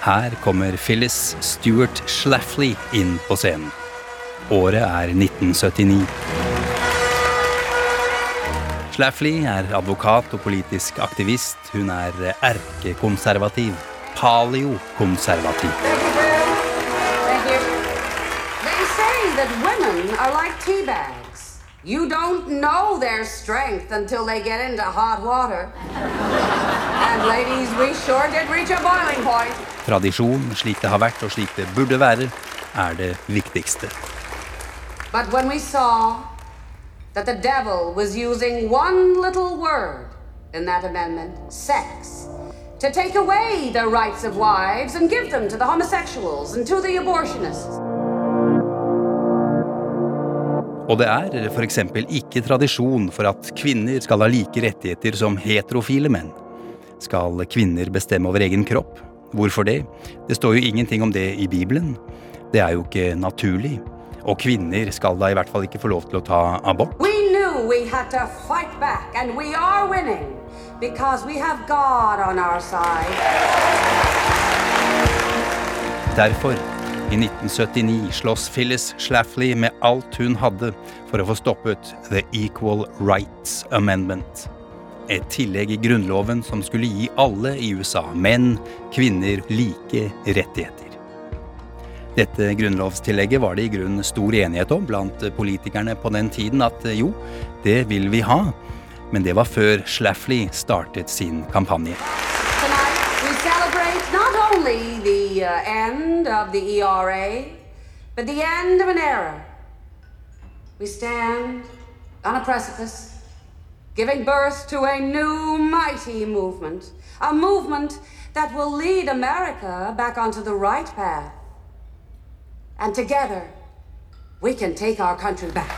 Her kommer Phyllis Stuart Schlafly inn på scenen. Året er 1979. Schlafly er advokat og politisk aktivist. Hun er erkekonservativ. Paleokonservativ. You don't know their strength until they get into hot water. And ladies, we sure did reach a boiling point. Tradisjon, slik det har vært og slik det burde være, er det viktigste. But when we saw that the devil was using one little word in that amendment, sex, to take away the rights of wives and give them to the homosexuals and to the abortionists. Og det er eksempel ikke tradisjon for at kvinner skal ha like rettigheter som heterofile menn. Skal kvinner bestemme over egen kropp? Hvorfor det? Det står jo ingenting om det i Bibelen. Det er jo ikke naturlig. Og kvinner skal da i hvert fall ikke få lov til å ta abort. We knew we had to fight back, and we are winning because we have God on our side. Derfor, i 1979, slåss Phyllis Schlafly med alt hun hadde for å få stoppet The Equal Rights Amendment. Et tillegg i grunnloven som skulle gi alle i USA, menn, kvinner, like rettigheter. Dette grunnlovstillegget var det i grunn stor enighet om blant politikerne på den tiden at jo, det vil vi ha. Men det var før Schlafly startet sin kampanje. The uh, end of the ERA, but the end of an era. We stand on a precipice, giving birth to a new mighty movement, a movement that will lead America back onto the right path. And together, we can take our country back.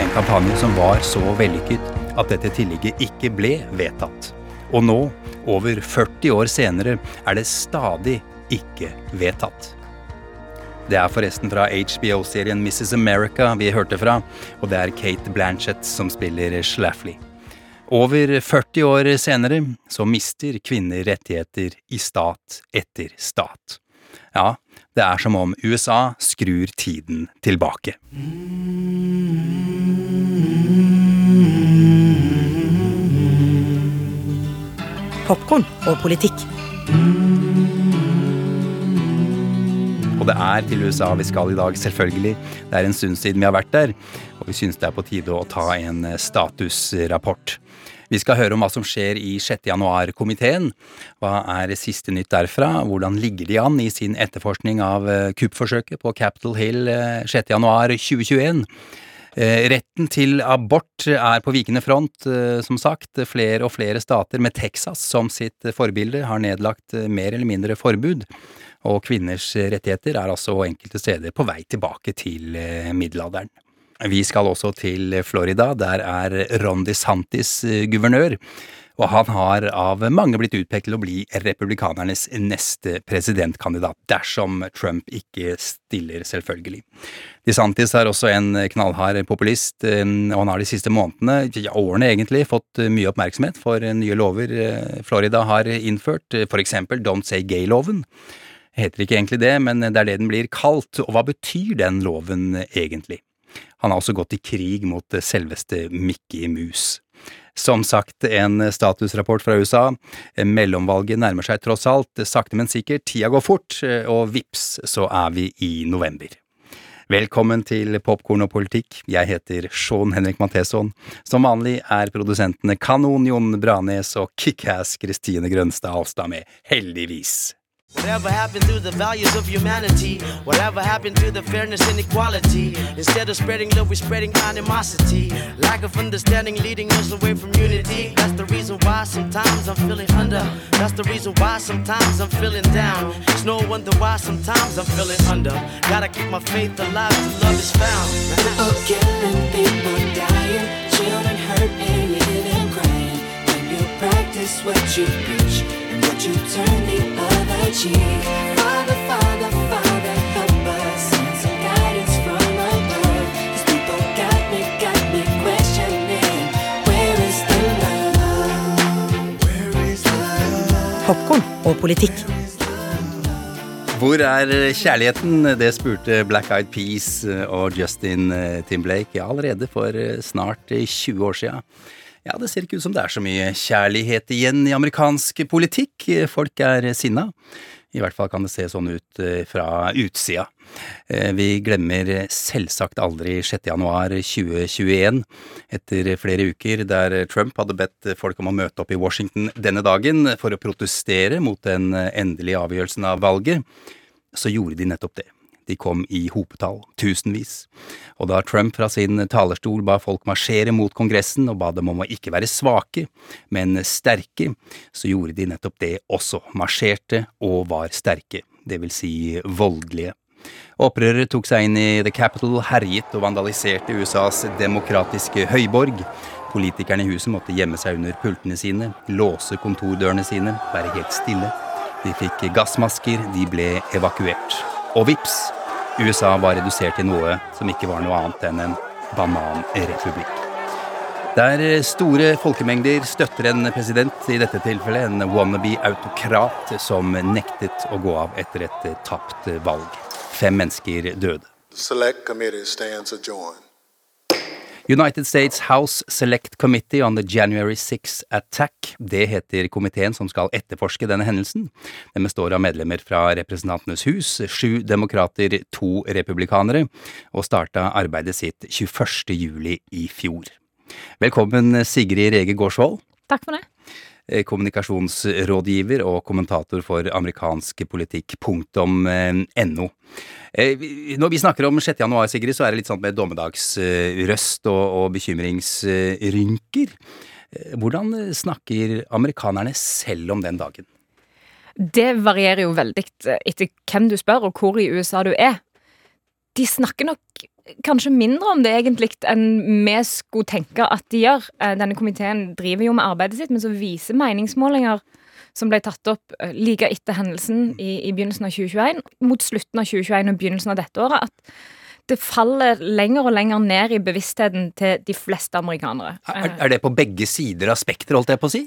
En kampanje som var så vellykket at dette tillegget ikke ble vedtatt. Og nå, over 40 år senere, er det stadig ikke vedtatt. Det er forresten fra HBO-serien Mrs. America vi hørte fra, og det er Kate Blanchett som spiller Schlafly. Over 40 år senere så mister kvinner rettigheter i stat etter stat. Ja, det er som om USA skrur tiden tilbake. Popkorn og politikk. Og det er til USA vi skal i dag, selvfølgelig. Det er en stund siden vi har vært der, og vi syns det er på tide å ta en statusrapport. Vi skal høre om hva som skjer i 6. januar-komiteen. Hva er siste nytt derfra? Hvordan ligger de an i sin etterforskning av eh, kuppforsøket på Capitol Hill eh, 6. januar 2021? Eh, Retten til abort er på vikende front, eh, som sagt. Flere og flere stater, med Texas som sitt forbilde, har nedlagt eh, mer eller mindre forbud. Og kvinners rettigheter er altså enkelte steder på vei tilbake til eh, middelalderen. Vi skal også til Florida. Der er Ron DeSantis eh, guvernør. Og han har av mange blitt utpekt til å bli republikanernes neste presidentkandidat, dersom Trump ikke stiller, selvfølgelig. DeSantis er også en knallhard populist, eh, og han har de siste månedene, ja, årene egentlig, fått mye oppmerksomhet for nye lover Florida har innført, for eksempel Don't Say Gay-loven. Heter ikke egentlig det, men det er det den blir kalt, og hva betyr den loven egentlig? Han har også gått i krig mot selveste Mickey Mouse. Som sagt, en statusrapport fra USA. Mellomvalget nærmer seg tross alt, sakte, men sikkert. Tida går fort, og vips, så er vi i november. Velkommen til Popkorn og politikk. Jeg heter Sean Henrik Matheson. Som vanlig er produsentene Kanon Jon Branes og Kickass Kristine Grønstad Alstad med, heldigvis. Whatever happened to the values of humanity? Whatever happened to the fairness and equality? Instead of spreading love, we're spreading animosity. Lack of understanding leading us away from unity. That's the reason why sometimes I'm feeling under. That's the reason why sometimes I'm feeling down. It's no wonder why sometimes I'm feeling under. Gotta keep my faith alive till love is found. People killing, people dying, children hurt and living crying. When you practice what you preach and what you turn the Popkorn og politikk. Hvor er kjærligheten? Det spurte Black Eyed Peas og Justin Timblake allerede for snart 20 år sia. Ja, det ser ikke ut som det er så mye kjærlighet igjen i amerikansk politikk. Folk er sinna. I hvert fall kan det se sånn ut fra utsida. Vi glemmer selvsagt aldri 6. januar 2021, etter flere uker der Trump hadde bedt folk om å møte opp i Washington denne dagen for å protestere mot den endelige avgjørelsen av valget. Så gjorde de nettopp det. De kom i hopetall, tusenvis. Og da Trump fra sin talerstol ba folk marsjere mot Kongressen og ba dem om å ikke være svake, men sterke, så gjorde de nettopp det også, marsjerte og var sterke, det vil si voldelige. Opprøret tok seg inn i The Capitol, herjet og vandaliserte USAs demokratiske høyborg. Politikerne i huset måtte gjemme seg under pultene sine, låse kontordørene sine, være helt stille. De fikk gassmasker, de ble evakuert. Og vips, USA var redusert til noe som ikke var noe annet enn en bananrepublikk. Der store folkemengder støtter en president, i dette tilfellet en wannabe-autokrat, som nektet å gå av etter et tapt valg. Fem mennesker døde. Select committee stands adjourned. United States House Select Committee on the January 6 Attack. Det heter komiteen som skal etterforske denne hendelsen. Den består av medlemmer fra Representantenes hus, sju demokrater, to republikanere, og starta arbeidet sitt 21. juli i fjor. Velkommen Sigrid Rege Gårdsvold. Takk for det. Kommunikasjonsrådgiver og kommentator for amerikansk politikk, punktum no. Når vi snakker om 6. januar, Sigrid, så er det litt sånn med dommedagsrøst og, og bekymringsrynker. Hvordan snakker amerikanerne selv om den dagen? Det varierer jo veldig etter hvem du spør, og hvor i USA du er. De snakker nok kanskje mindre om det egentlig enn vi skulle tenke at de gjør. Denne komiteen driver jo med arbeidet sitt, men så viser meningsmålinger som ble tatt opp like etter hendelsen i, i begynnelsen av 2021, mot slutten av 2021 og begynnelsen av dette året, at det faller lenger og lenger ned i bevisstheten til de fleste amerikanere. Er, er det på begge sider av spekteret, holdt jeg på å si?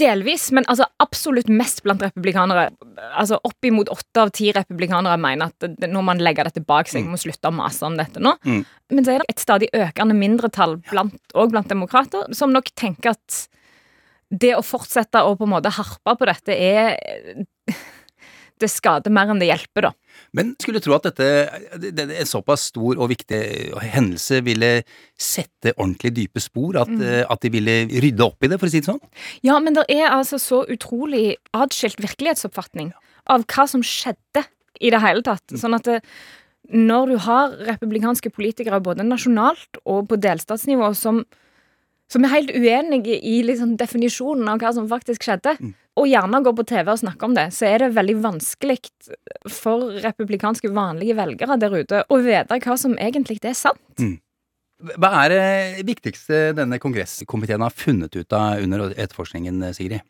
Delvis, men altså absolutt mest blant republikanere. Altså Oppimot åtte av ti republikanere mener at nå må man legge dette bak seg, mm. må slutte å mase om dette nå. Mm. Men så er det et stadig økende mindretall, blant, blant demokrater, som nok tenker at det å fortsette å på en måte harpe på dette er Det skader mer enn det hjelper, da. Men skulle tro at dette, det, en såpass stor og viktig hendelse ville sette ordentlig dype spor? At, mm. at, de ville rydde opp i det, for å si det sånn? Ja, men det er altså så utrolig atskilt virkelighetsoppfatning av hva som skjedde i det hele tatt. Mm. Sånn at det, når du har republikanske politikere både nasjonalt og på delstatsnivå som som er helt uenige i liksom definisjonen av hva som faktisk skjedde, mm. Og gjerne går på TV og snakker om det, så er det veldig vanskelig for republikanske vanlige velgere der ute å vite hva som egentlig er sant. Mm. Hva er det viktigste denne kongresskomiteen har funnet ut av under etterforskningen, Sigrid?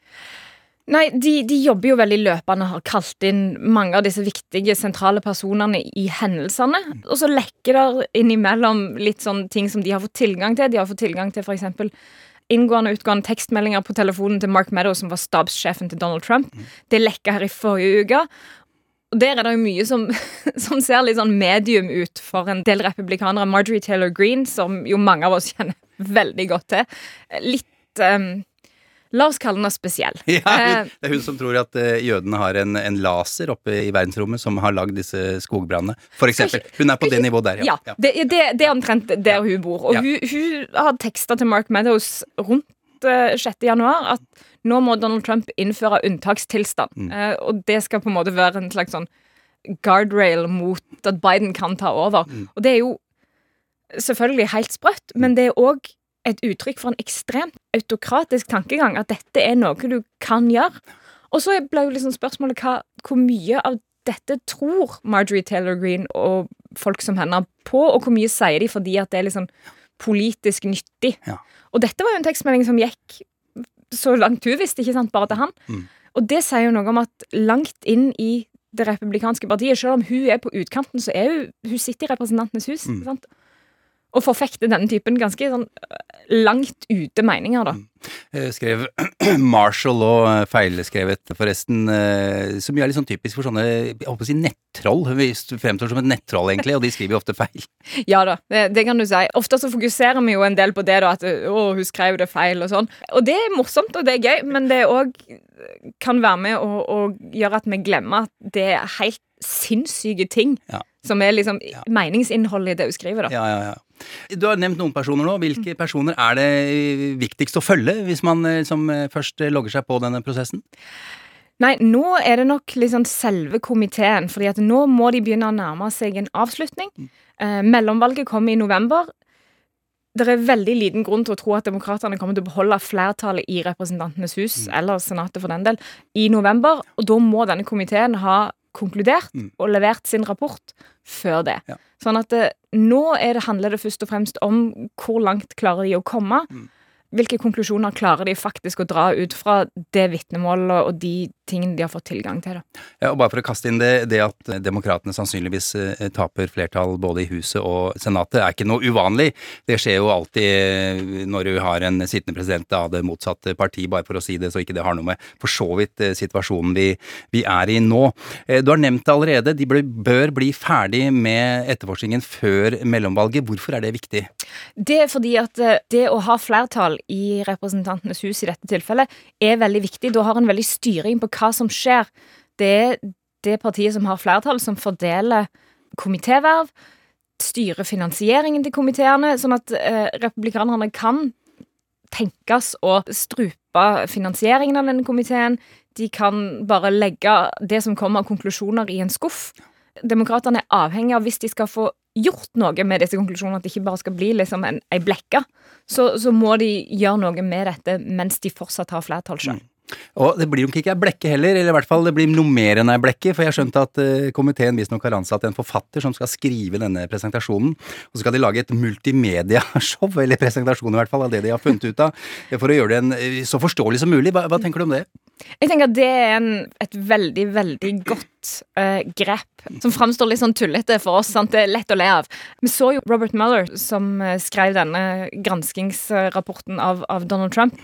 Nei, de, de, jobber jo veldig løpende og har kalt inn mange av disse viktige, sentrale personene i hendelsene. Og så lekker det innimellom litt sånn ting som de har fått tilgang til. De har fått tilgang til f.eks. inngående og utgående tekstmeldinger på telefonen til Mark Meadows, som var stabssjefen til Donald Trump. Det lekka her i forrige uke. Og der er det jo mye som, som, ser litt sånn medium ut for en del republikanere. Marjorie Taylor Green, som jo mange av oss kjenner veldig godt til. Litt um, La oss kalle henne spesiell. Ja, det er hun som tror at uh, jødene har en, en, laser oppe i verdensrommet som har lagd disse skogbrannene. For eksempel. Hun er på det nivået der, ja. ja det, det, det, er omtrent der hun bor. Og hun, hun har teksta til Mark Meadows rundt eh, 6. januar at nå må Donald Trump innføre unntakstilstand. Mm. Eh, og det skal på en måte være en slags sånn guardrail mot at Biden kan ta over. Mm. Og det er jo selvfølgelig helt sprøtt, men det er òg et uttrykk for en ekstremt autokratisk tankegang. At dette er noe du kan gjøre. Og så ble jo liksom spørsmålet hva, hvor mye av dette tror Marjorie Taylor Greene og folk som henne på, og hvor mye sier de fordi at det er liksom politisk nyttig. Ja. Og dette var jo en tekstmelding som gikk så langt hun visste, ikke sant, bare til han. Mm. Og det sier jo noe om at langt inn i det republikanske partiet, selv om hun er på utkanten, så er hun Hun sitter i Representantenes hus. Mm. Sant? Og forfekte denne typen ganske sånn langt ute meninger, da. Jeg Skrev Marshall og eh, feilskrevet, forresten, eh, som jo er litt sånn typisk for sånne jeg håper å si nettroll. Vi fremstår som et nettroll, egentlig, og de skriver jo ofte feil. Ja da, det, det kan du si. Ofte så fokuserer vi jo en del på det, da, at å, hun skrev det feil og sånn. Og det er morsomt, og det er gøy, men det òg kan være med å, å gjøre at vi glemmer at det er helt sinnssyke ting Ja. Som er liksom meningsinnholdet i det hun skriver, da. Ja, ja, ja. Du har nevnt noen personer nå. Hvilke personer er det viktigst å følge hvis man liksom eh, først logger seg på denne prosessen? Nei, nå er det nok liksom selve komiteen, fordi at nå må de begynne å nærme seg en avslutning. Eh, mellomvalget kommer i november. Det er veldig liten grunn til å tro at demokratene kommer til å beholde flertallet i Representantenes hus, eller Senatet for den del, i november. Og da må denne komiteen ha konkludert Mm. og levert sin rapport før det. Ja. Sånn at det, nå er det, handler det først og fremst om hvor langt klarer de å komme. Mm. Hvilke konklusjoner klarer de faktisk å dra ut fra det vitnemålet og de tingene de har fått tilgang til? Da. Ja, og bare for å kaste inn det, det at demokratene sannsynligvis eh, taper flertall både i Huset og Senatet, er ikke noe uvanlig. Det skjer jo alltid eh, når du har en sittende president av det motsatte parti, bare for å si det, så ikke det har noe med for så vidt eh, situasjonen vi, vi er i nå. Eh, Du har nevnt det allerede, de bør, bli ferdig med etterforskningen før mellomvalget. Hvorfor er det viktig? Det er fordi at eh, det å ha flertall i Representantenes hus i dette tilfellet er veldig viktig. Da har en veldig styring på hva som skjer. Det er det partiet som har flertall, som fordeler komitéverv, styrer finansieringen til komiteene, sånn at eh, republikanerne kan tenkes å strupe finansieringen av denne komiteen. De kan bare legge det som kommer av konklusjoner, i en skuff. Demokratene er avhengig av, hvis de skal få gjort noe med disse konklusjonene, at det ikke bare skal bli liksom en, ei blekke, så, så må de gjøre noe med dette mens de fortsatt har flertall sjøl. Og det blir nok ikke ei blekke heller, eller i hvert fall det blir noe mer enn ei blekke, for jeg skjønte at eh, komiteen visstnok har ansatt en forfatter som skal skrive denne presentasjonen, og så skal de lage et multimediashow, eller presentasjon i hvert fall, av det de har funnet ut av, for å gjøre det en, eh, så forståelig som mulig. Hva, hva tenker du om det? Jeg tenker at det er en, et veldig, veldig godt uh, grep, som framstår litt sånn tullete for oss. Sant? Det er lett å le av. Vi så jo Robert Mueller, som skrev denne granskingsrapporten av, av Donald Trump.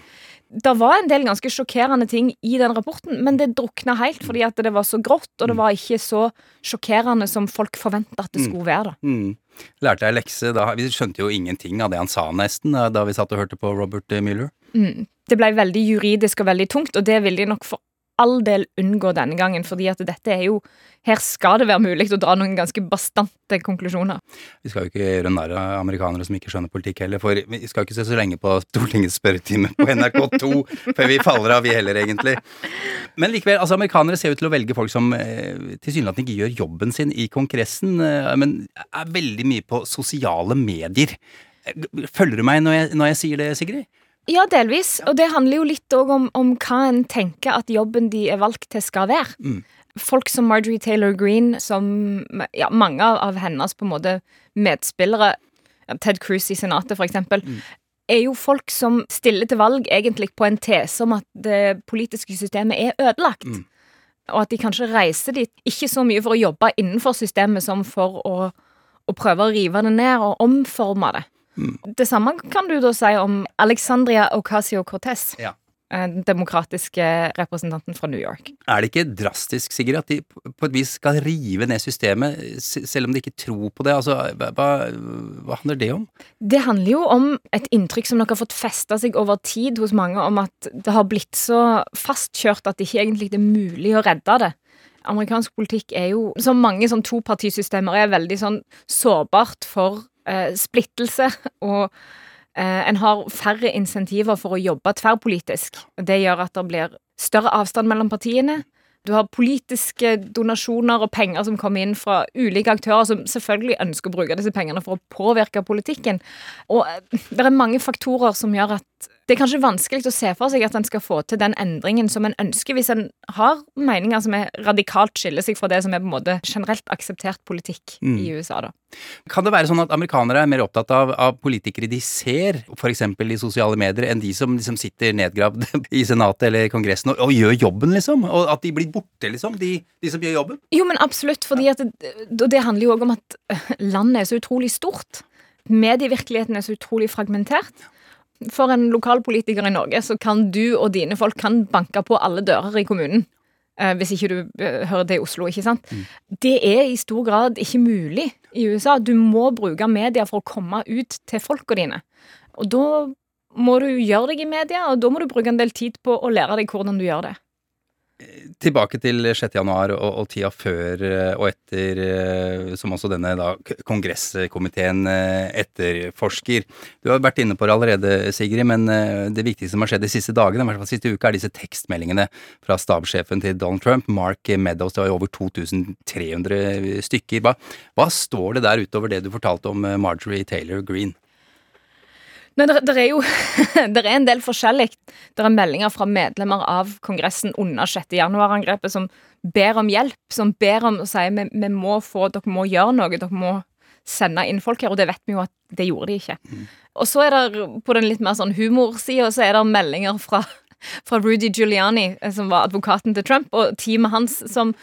Det var en del ganske sjokkerende ting i den rapporten, men det drukna helt fordi at det var så grått, og det var ikke så sjokkerende som folk forventa at det skulle være. da. Mm. Lærte jeg lekse da? Vi skjønte jo ingenting av det han sa, nesten, da- vi satt og hørte på Robert Mueller. Mm. Det ble veldig juridisk og veldig tungt, og det vil de nok for all del unngå denne gangen, fordi at dette er jo Her skal det være mulig å dra noen ganske bastante konklusjoner. Vi skal jo ikke gjøre narr av amerikanere som ikke skjønner politikk heller, for vi skal jo ikke se så lenge på Stortingets spørretime på NRK2 før vi faller av, vi heller, egentlig. Men likevel, altså amerikanere ser ut til å velge folk som eh, tilsynelatende ikke gjør jobben sin i Kongressen, eh, men er veldig mye på sosiale medier. Følger du meg når jeg, når jeg sier det, Sigrid? Ja, delvis. Og det handler jo litt òg om, om hva en tenker at jobben de er valgt til, skal være. Mm. Folk som Marjorie Taylor Greene, som ja, mange av, hennes på en måte medspillere, Ted Cruz i Senatet for eksempel, er jo folk som stiller til valg egentlig på en tese om at det politiske systemet er ødelagt. Mm. Og at de kanskje reiser dit ikke så mye for å jobbe innenfor systemet som for å, å prøve å rive det ned og omforme det. Det samme kan du da si om Alexandria Ocasio-Cortez. Ja. eh, Den demokratiske representanten fra New York. Er det ikke drastisk, Sigrid, at de på et vis skal rive ned systemet, selv om de ikke tror på det? Altså, hva, hva- hva handler det om? Det handler jo om et inntrykk som nok har fått festa seg over tid hos mange, om at det har blitt så fastkjørt at det ikke egentlig er mulig å redde det. Amerikansk politikk er jo, som mange sånn topartisystemer, er veldig sånn sårbart for eh, splittelse og Eh, en har færre insentiver for å jobbe tverrpolitisk. Det gjør at det blir større avstand mellom partiene. Du har politiske donasjoner og penger som kommer inn fra ulike aktører som selvfølgelig ønsker å bruke disse pengene for å påvirke politikken. Og eh, det er mange faktorer som gjør at det er kanskje vanskelig å se for seg at en skal få til den endringen som en ønsker, hvis en har meninger som er radikalt skiller seg fra det som er på en måte generelt akseptert politikk Mm. i USA. da. Kan det være sånn at amerikanere er mer opptatt av, av politikere de ser, f.eks. i sosiale medier, enn de som liksom sitter nedgravd i Senatet eller Kongressen og, og gjør jobben, liksom? Og at de blir borte, liksom? De, de som gjør jobben? Jo, men absolutt, fordi at det, det handler jo òg om at landet er så utrolig stort. Medievirkeligheten er så utrolig fragmentert. For en lokalpolitiker i Norge så kan du og dine folk kan banke på alle dører i kommunen. eh, hvis ikke du eh, hører det i Oslo, ikke sant. Det er i stor grad ikke mulig i USA. Du må bruke media for å komme ut til folka dine. Og da må du gjøre deg i media, og da må du bruke en del tid på å lære deg hvordan du gjør det. Tilbake til 6. januar og, og tida før eh, og etter, eh, som også denne da, kongresskomiteen eh, etterforsker. Du har vært inne på det allerede, Sigrid, men det viktigste som har skjedd de siste dagene, i hvert fall siste uke, er disse tekstmeldingene fra stabssjefen til Donald Trump, Mark Meadows. Det var jo over 2300 stykker. Hva, hva står det der utover det du fortalte om Marjorie Taylor Green? Nei, det, er jo der er en del forskjellig. Det er meldinger fra medlemmer av Kongressen under 6. januar-angrepet som ber om hjelp, som ber om å si vi, vi må få, dere må gjøre noe, dere må sende inn folk her, og det vet vi jo at det gjorde de ikke. Og så er det på den litt mer sånn humorsida, så er det meldinger fra, fra Rudy Giuliani, eh, som var advokaten til Trump, og teamet hans som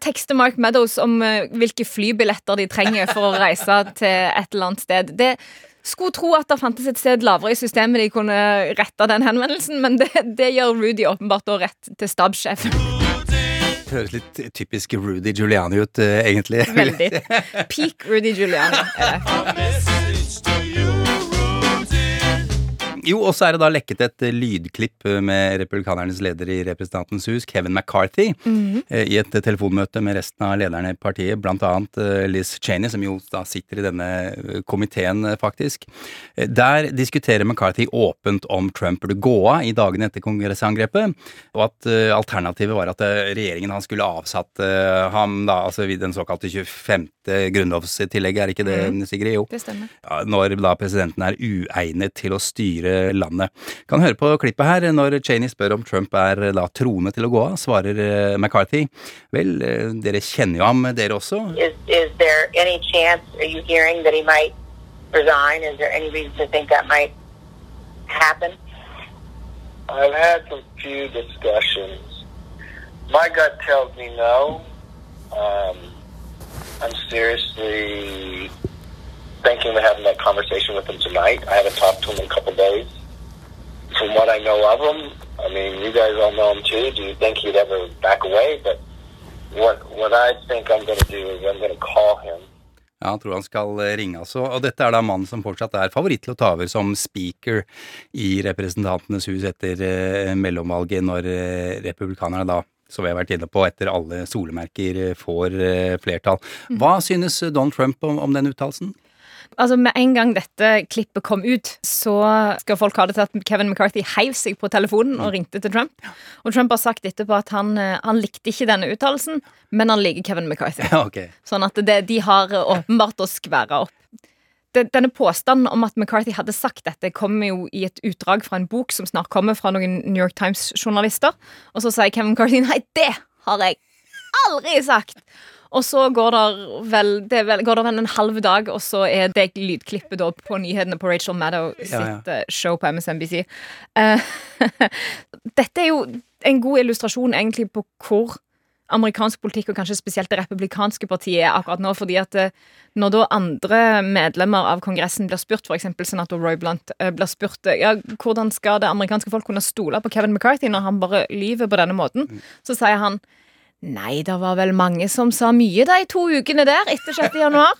tekster Mark Meadows om eh, hvilke flybilletter de trenger for å reise til et eller annet sted. Det skulle tro at det fantes et sted lavere i systemet de kunne rette den henvendelsen, men det, det gjør Rudy åpenbart da rett til stabssjefen. Høres litt typisk Rudy Giuliani ut, eh, egentlig. Veldig. Peak Rudy Giuliani. er det. Jo, og så er det da lekket et eh, lydklipp eh, med republikanernes leder i Representantens hus, Kevin McCarthy, eh, i et telefonmøte med resten av lederne i partiet, blant annet Liz Cheney, som jo da sitter i denne komiteen, faktisk. Der diskuterer McCarthy åpent om Trump burde gå av i dagene etter kongressangrepet, og at alternativet var at regjeringen han skulle avsatt ham da, altså den såkalte 25. grunnlovstillegget, er ikke det, Sigrid? Jo Det stemmer. når da presidenten er uegnet til å styre landet. Kan høre på klippet her når Cheney spør om Trump er da troende til å gå av, svarer eh, McCarthy. Vel, eh, dere kjenner jo ham, dere også. Is is there any chance? Are you hearing that he might resign? Is there any reason to think that might happen? I've had some few discussions. My gut tells me no. Um, I'm seriously thinking of having that conversation with him tonight. I haven't talked to him in a couple days. From what I know of him, I mean, you guys all know him too. Do you think he'd ever back away? But what what I think I'm going to do is I'm going to call him. Ja, han tror han skal eh, ringe, altså. Og dette er da mannen som fortsatt er favoritt til å ta over som speaker i Representantenes hus etter eh, mellomvalget, når eh, republikanerne da, som vi har vært inne på, etter alle solemerker eh, får eh, flertall. Hva synes Donald Trump om, om den uttalelsen? Altså, Med en gang dette klippet kom ut, så skal folk ha det til at Kevin McCarthy heiv seg på telefonen og ringte til Trump. Og Trump har sagt etterpå at han, eh, han likte ikke denne uttalelsen, men han liker Kevin McCarthy. Ja, okay. Sånn at det, de har åpenbart å skvære opp. Denne påstanden om at McCarthy hadde sagt dette, kommer jo i et utdrag fra en bok som snart kommer fra noen New York Times-journalister. Og så sier Kevin McCarthy nei, det har jeg aldri sagt! Og så går det vel, det vel, går det vel en halv dag, og så er det lydklippet da på nyhetene på Rachel Maddow sitt Ja, ja. eh, show på MSNBC. Uh, dette er jo en god illustrasjon egentlig på hvor amerikansk politikk, og kanskje spesielt det republikanske partiet, er akkurat nå. fordi at eh, når da andre medlemmer av Kongressen blir spurt, f.eks. senator Roy Blunt, eh, blir spurt eh, ja, hvordan skal det amerikanske folk kunne stole på Kevin McCarthy når han bare lyver på denne måten, så sier han Nei, det var vel mange som sa mye de to ukene der etter 6. januar.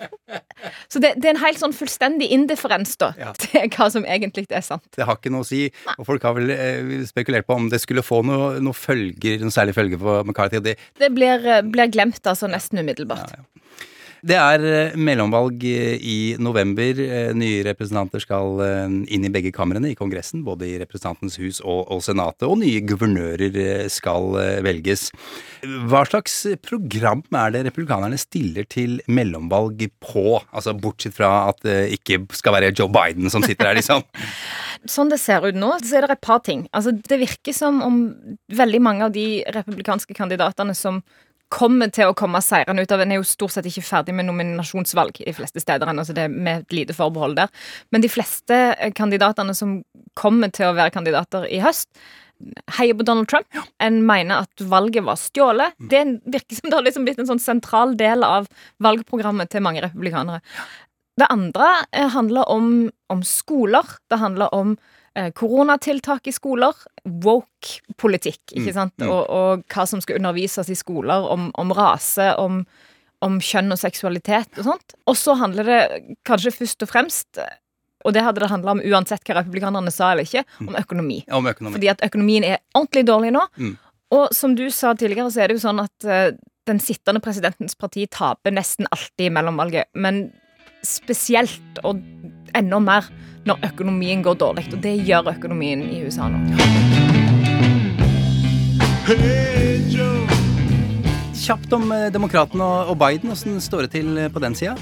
Så det, det er en helt sånn fullstendig indifferens da, Ja. til hva som egentlig er sant. Det har ikke noe å si, og folk har vel eh, spekulert på om det skulle få noe, noe følger, noen særlige følger for McCarthy. det Det blir, eh, blir glemt altså nesten umiddelbart. Det er eh, mellomvalg eh, i november. Eh, Nye representanter skal inn i begge kamrene i Kongressen, både i Representantens hus og, og Senatet, og nye guvernører skal velges. Hva slags program er det republikanerne stiller til mellomvalg på? Altså bortsett fra at det ikke skal være Joe Biden som sitter her, liksom. Sånn det ser ut nå, så er det et par ting. Altså, det virker som om veldig mange av de republikanske kandidatene som kommer til å komme seirende ut av En er jo stort sett ikke ferdig med nominasjonsvalg i de fleste steder ennå, så det er med et lite forbehold der. Men de fleste eh, kandidatene som kommer til å være kandidater i høst, heier på Donald Trump. En mener at valget var stjålet. Det virker som det har liksom blitt en sånn sentral del av valgprogrammet til mange republikanere. Det andre eh, handler om, om skoler. Det handler om koronatiltak i skoler. Woke-politikk, ikke Mm, sant? mm. Og, og hva som skal undervises i skoler, om, om rase, om, om kjønn og seksualitet og sånt. Og så handler det kanskje først og fremst og det hadde det handla om uansett hva republikanerne sa eller ikke, om økonomi. Om økonomi. Fordi at økonomien er ordentlig dårlig nå. Mm. Og som du sa tidligere, så er det jo sånn at uh, den sittende presidentens parti taper nesten alltid i mellomvalget. Men spesielt og enda mer når økonomien går dårlig. Og det gjør økonomien i USA nå. Kjapt om eh, demokratene og, Biden, åssen står det til eh, på den sida?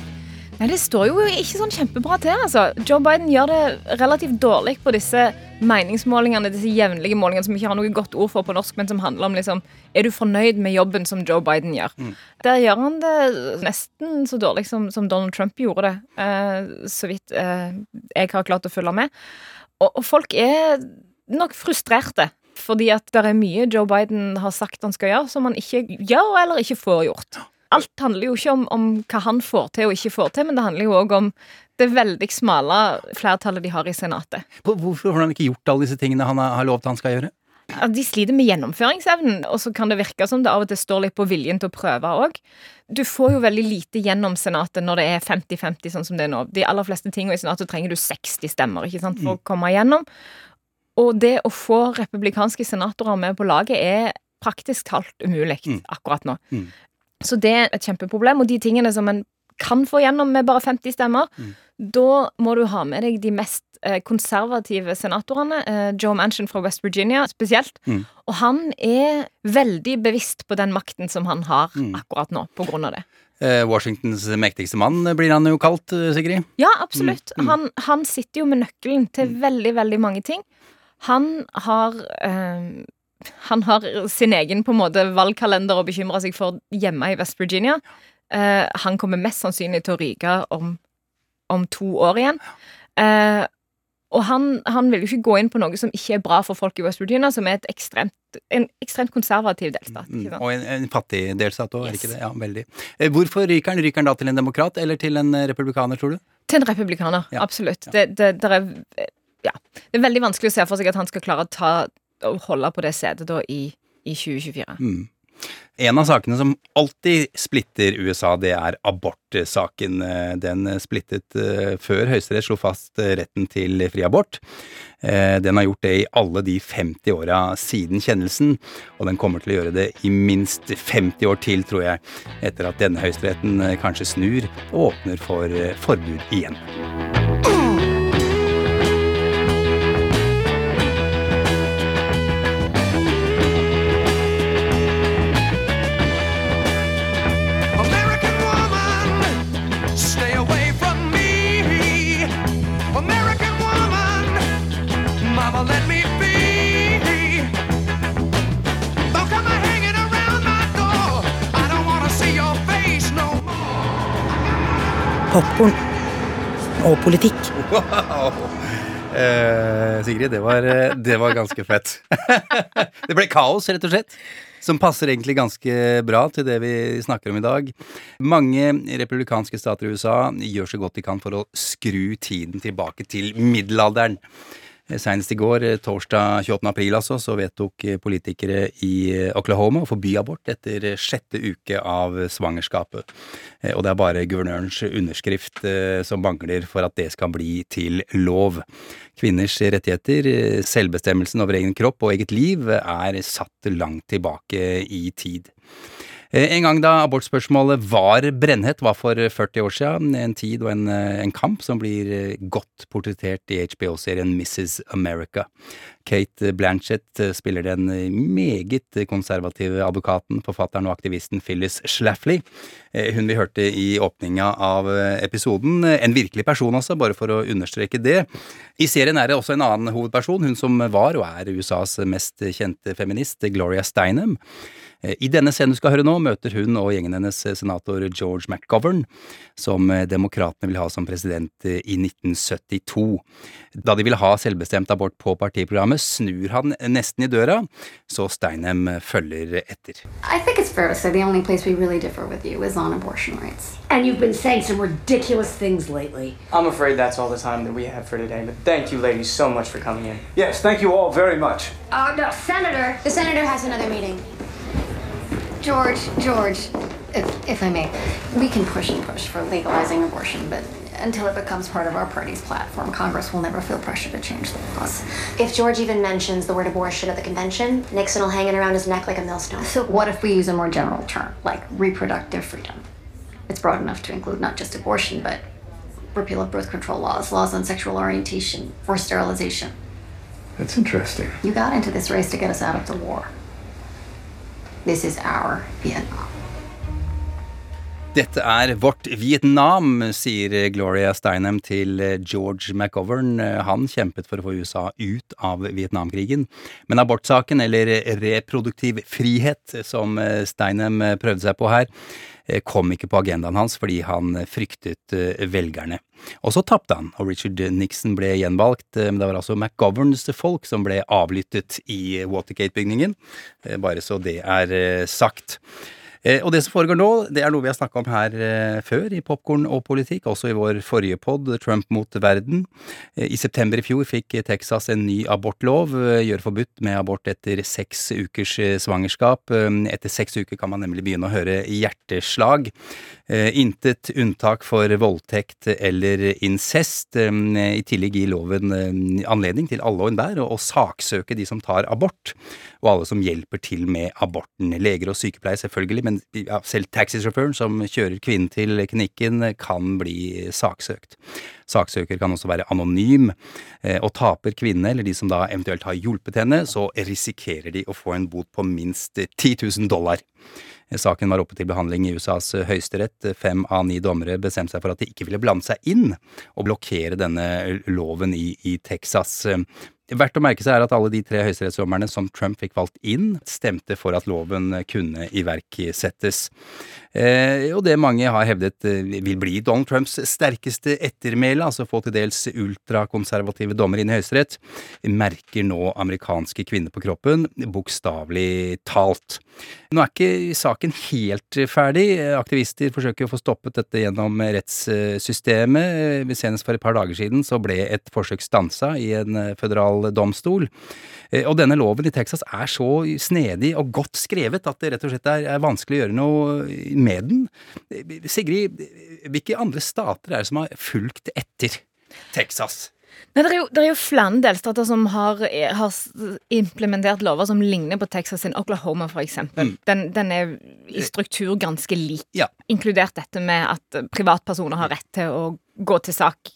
Nei, Det står jo ikke sånn kjempebra til. altså. Joe Biden gjør det relativt dårlig på disse meningsmålingene, disse jevnlige målingene som ikke har noe godt ord for på norsk, men som handler om liksom Er du fornøyd med jobben som Joe Biden gjør? Der gjør han det nesten så dårlig som, som Donald Trump gjorde det, eh, så vidt eh, jeg har klart å følge med. Og, og folk er nok frustrerte. Fordi at det er mye Joe Biden har sagt han skal gjøre, som han ikke gjør eller ikke får gjort. Alt handler jo ikke om, om hva han får til og ikke får til, men det handler jo òg om det veldig smale flertallet de har i Senatet. Hvorfor har han ikke gjort alle disse tingene han har lovt han skal gjøre? De sliter med gjennomføringsevnen, og så kan det virke som det av og til står litt på viljen til å prøve òg. Du får jo veldig lite gjennom Senatet når det er 50-50, sånn som det er nå. De aller fleste tingene i Senatet trenger du 60 stemmer ikke sant, for å komme igjennom. Og det å få republikanske senatorer med på laget er praktisk talt umulig akkurat nå. Mm. Så det er et kjempeproblem. Og de tingene som en kan få gjennom med bare 50 stemmer, da må du ha med deg de mest eh, konservative senatorene. Eh, Joe Manchin fra West Virginia spesielt. Mm. Og han er veldig bevisst på den makten som han har Mm. akkurat nå, på grunn av det. Eh, Washingtons mektigste mann blir han jo kalt, Sigrid. Ja, absolutt. Mm, mm. Han, han sitter jo med nøkkelen til veldig, veldig mange ting. Han har eh, Han har sin egen på en måte valgkalender å bekymre seg for hjemme i West Virginia. Eh, han kommer mest sannsynlig til å ryke om, om to år igjen. Eh, og han, han vil jo ikke gå inn på noe som ikke er bra for folk i West Virginia, som er et ekstremt, en ekstremt konservativ delstat. Mm? Og en, en fattig delstat òg, er ikke det? Ja, veldig. Eh, Hvorfor ryker han? Ryker han da til en demokrat eller til en eh, republikaner, tror du? Til en republikaner, Ja, absolutt. Det, det, det, er, ja. det er veldig vanskelig å se for seg at han skal klare å ta og holde på det setet da i, i 2024. Mm. En av sakene som alltid splitter USA, det er abortsaken. Eh, Den splittet eh, før Høyesterett slo fast eh, retten til fri abort. Den har gjort det i alle de 50 åra siden kjennelsen, og den kommer til å gjøre det i minst 50 år til, tror jeg, etter at denne høyesteretten kanskje snur og åpner for forbud igjen. Popkorn og politikk. Wow! Eh, Sigrid, det var, eh, det var ganske fett. det ble kaos, rett og slett. Som passer egentlig ganske bra til det vi snakker om i dag. Mange republikanske stater i USA gjør så godt de kan for å skru tiden tilbake til middelalderen. Senest i går, eh, torsdag 28. april altså, så vedtok eh, politikere i eh, Oklahoma å forby abort etter sjette uke av svangerskapet. Og det er bare guvernørens underskrift som mangler for at det skal bli til lov. Kvinners rettigheter, selvbestemmelsen over egen kropp og eget liv, er satt langt tilbake i tid. Eh, En gang da abortspørsmålet var brennhett, var for 40 år siden. En tid og en, eh, en kamp som blir eh, godt portrettert i HBO-serien Mrs. America. Kate Blanchett eh, spiller den eh, meget konservative advokaten, forfatteren og aktivisten Phyllis Schlafly. Eh, Hun vi hørte i åpninga av eh, episoden. eh, En virkelig person, altså, bare for å understreke det. I serien er det også en annen hovedperson, hun som var og er USAs mest kjente feminist, Gloria Steinem. Eh, I denne scenen du skal høre nå, møter hun og gjengen hennes eh, senator George McGovern, som eh, demokratene vil ha som president i 1972. Da de vil ha selvbestemt abort på partiprogrammet, snur han nesten i døra, så Steinem følger etter. I think it's fair to say the only place we really differ with you is on abortion rights. And you've been saying some ridiculous things lately. I'm afraid that's all the time that we have for today, but thank you ladies so much for coming in. Yes, thank you all very much. Uh, no, Senator. The senator has another meeting. George, George, if, if I may, we can push and push for legalizing abortion, but until it becomes part of our party's platform, Congress will never feel pressure to change the laws. If George even mentions the word abortion at the convention, Nixon will hang it around his neck like a millstone. So, what if we use a more general term, like reproductive freedom? It's broad enough to include not just abortion, but repeal of birth control laws, laws on sexual orientation, forced sterilization. That's interesting. You got into this race to get us out of the war. This is our Vietnam. Dette er vårt Vietnam, sier Gloria Steinem til George McGovern. Han kjempet for å få USA ut av Vietnamkrigen. Men abortsaken, eller reproduktiv frihet, som Steinem prøvde seg på her, kom ikke på agendaen hans fordi han fryktet velgerne. Og så tapte han, og Richard Nixon ble gjenvalgt. Men det var altså McGoverns folk som ble avlyttet i Watergate-bygningen. Bare så det er sagt. Eh, og det som foregår nå, det er noe vi har snakka om her eh, før i Popkorn og politikk, også i vår forrige pod, Trump mot verden. Eh, I september i fjor fikk Texas en ny abortlov, gjør forbudt med abort etter seks ukers svangerskap. Etter seks uker kan man nemlig begynne å høre hjerteslag. Eh, Intet unntak for voldtekt eller incest. Eh, I tillegg gir loven eh, anledning til alle og enhver å saksøke de som tar abort, og alle som hjelper til med aborten. Leger og sykepleiere selvfølgelig, men selv taxisjåføren som kjører kvinnen til klinikken, kan bli saksøkt. Saksøker kan også være anonym, og taper kvinnene, eller de som da eventuelt har hjulpet henne, så risikerer de å få en bot på minst 10 000 dollar. Saken var oppe til behandling i USAs høyesterett. Fem av ni dommere bestemte seg for at de ikke ville blande seg inn og blokkere denne loven i, i Texas. Verdt å merke seg er at alle de tre høyesterettsdommerne som Trump fikk valgt inn, stemte for at loven kunne iverksettes. Eh, og det mange har hevdet eh, vil bli Donald Trumps sterkeste ettermæle, altså få til dels ultrakonservative dommere inn i Høyesterett, merker nå amerikanske kvinner på kroppen, bokstavelig talt. Nå er ikke saken helt ferdig. Aktivister forsøker å få stoppet dette gjennom rettssystemet. Senest for et par dager siden så ble et forsøk stansa i en føderal domstol. Eh, Og denne loven i Texas er så snedig og godt skrevet at det rett og slett er, vanskelig å gjøre noe med den. Sigrid, hvilke andre stater er det som har fulgt etter Texas? Nei, det, er jo, det er jo flere delstater som har, har implementert lover som ligner på Texas sin Oklahoma, for eksempel. Den, den er i struktur ganske lik. Inkludert dette med at privatpersoner har rett til å gå til sak.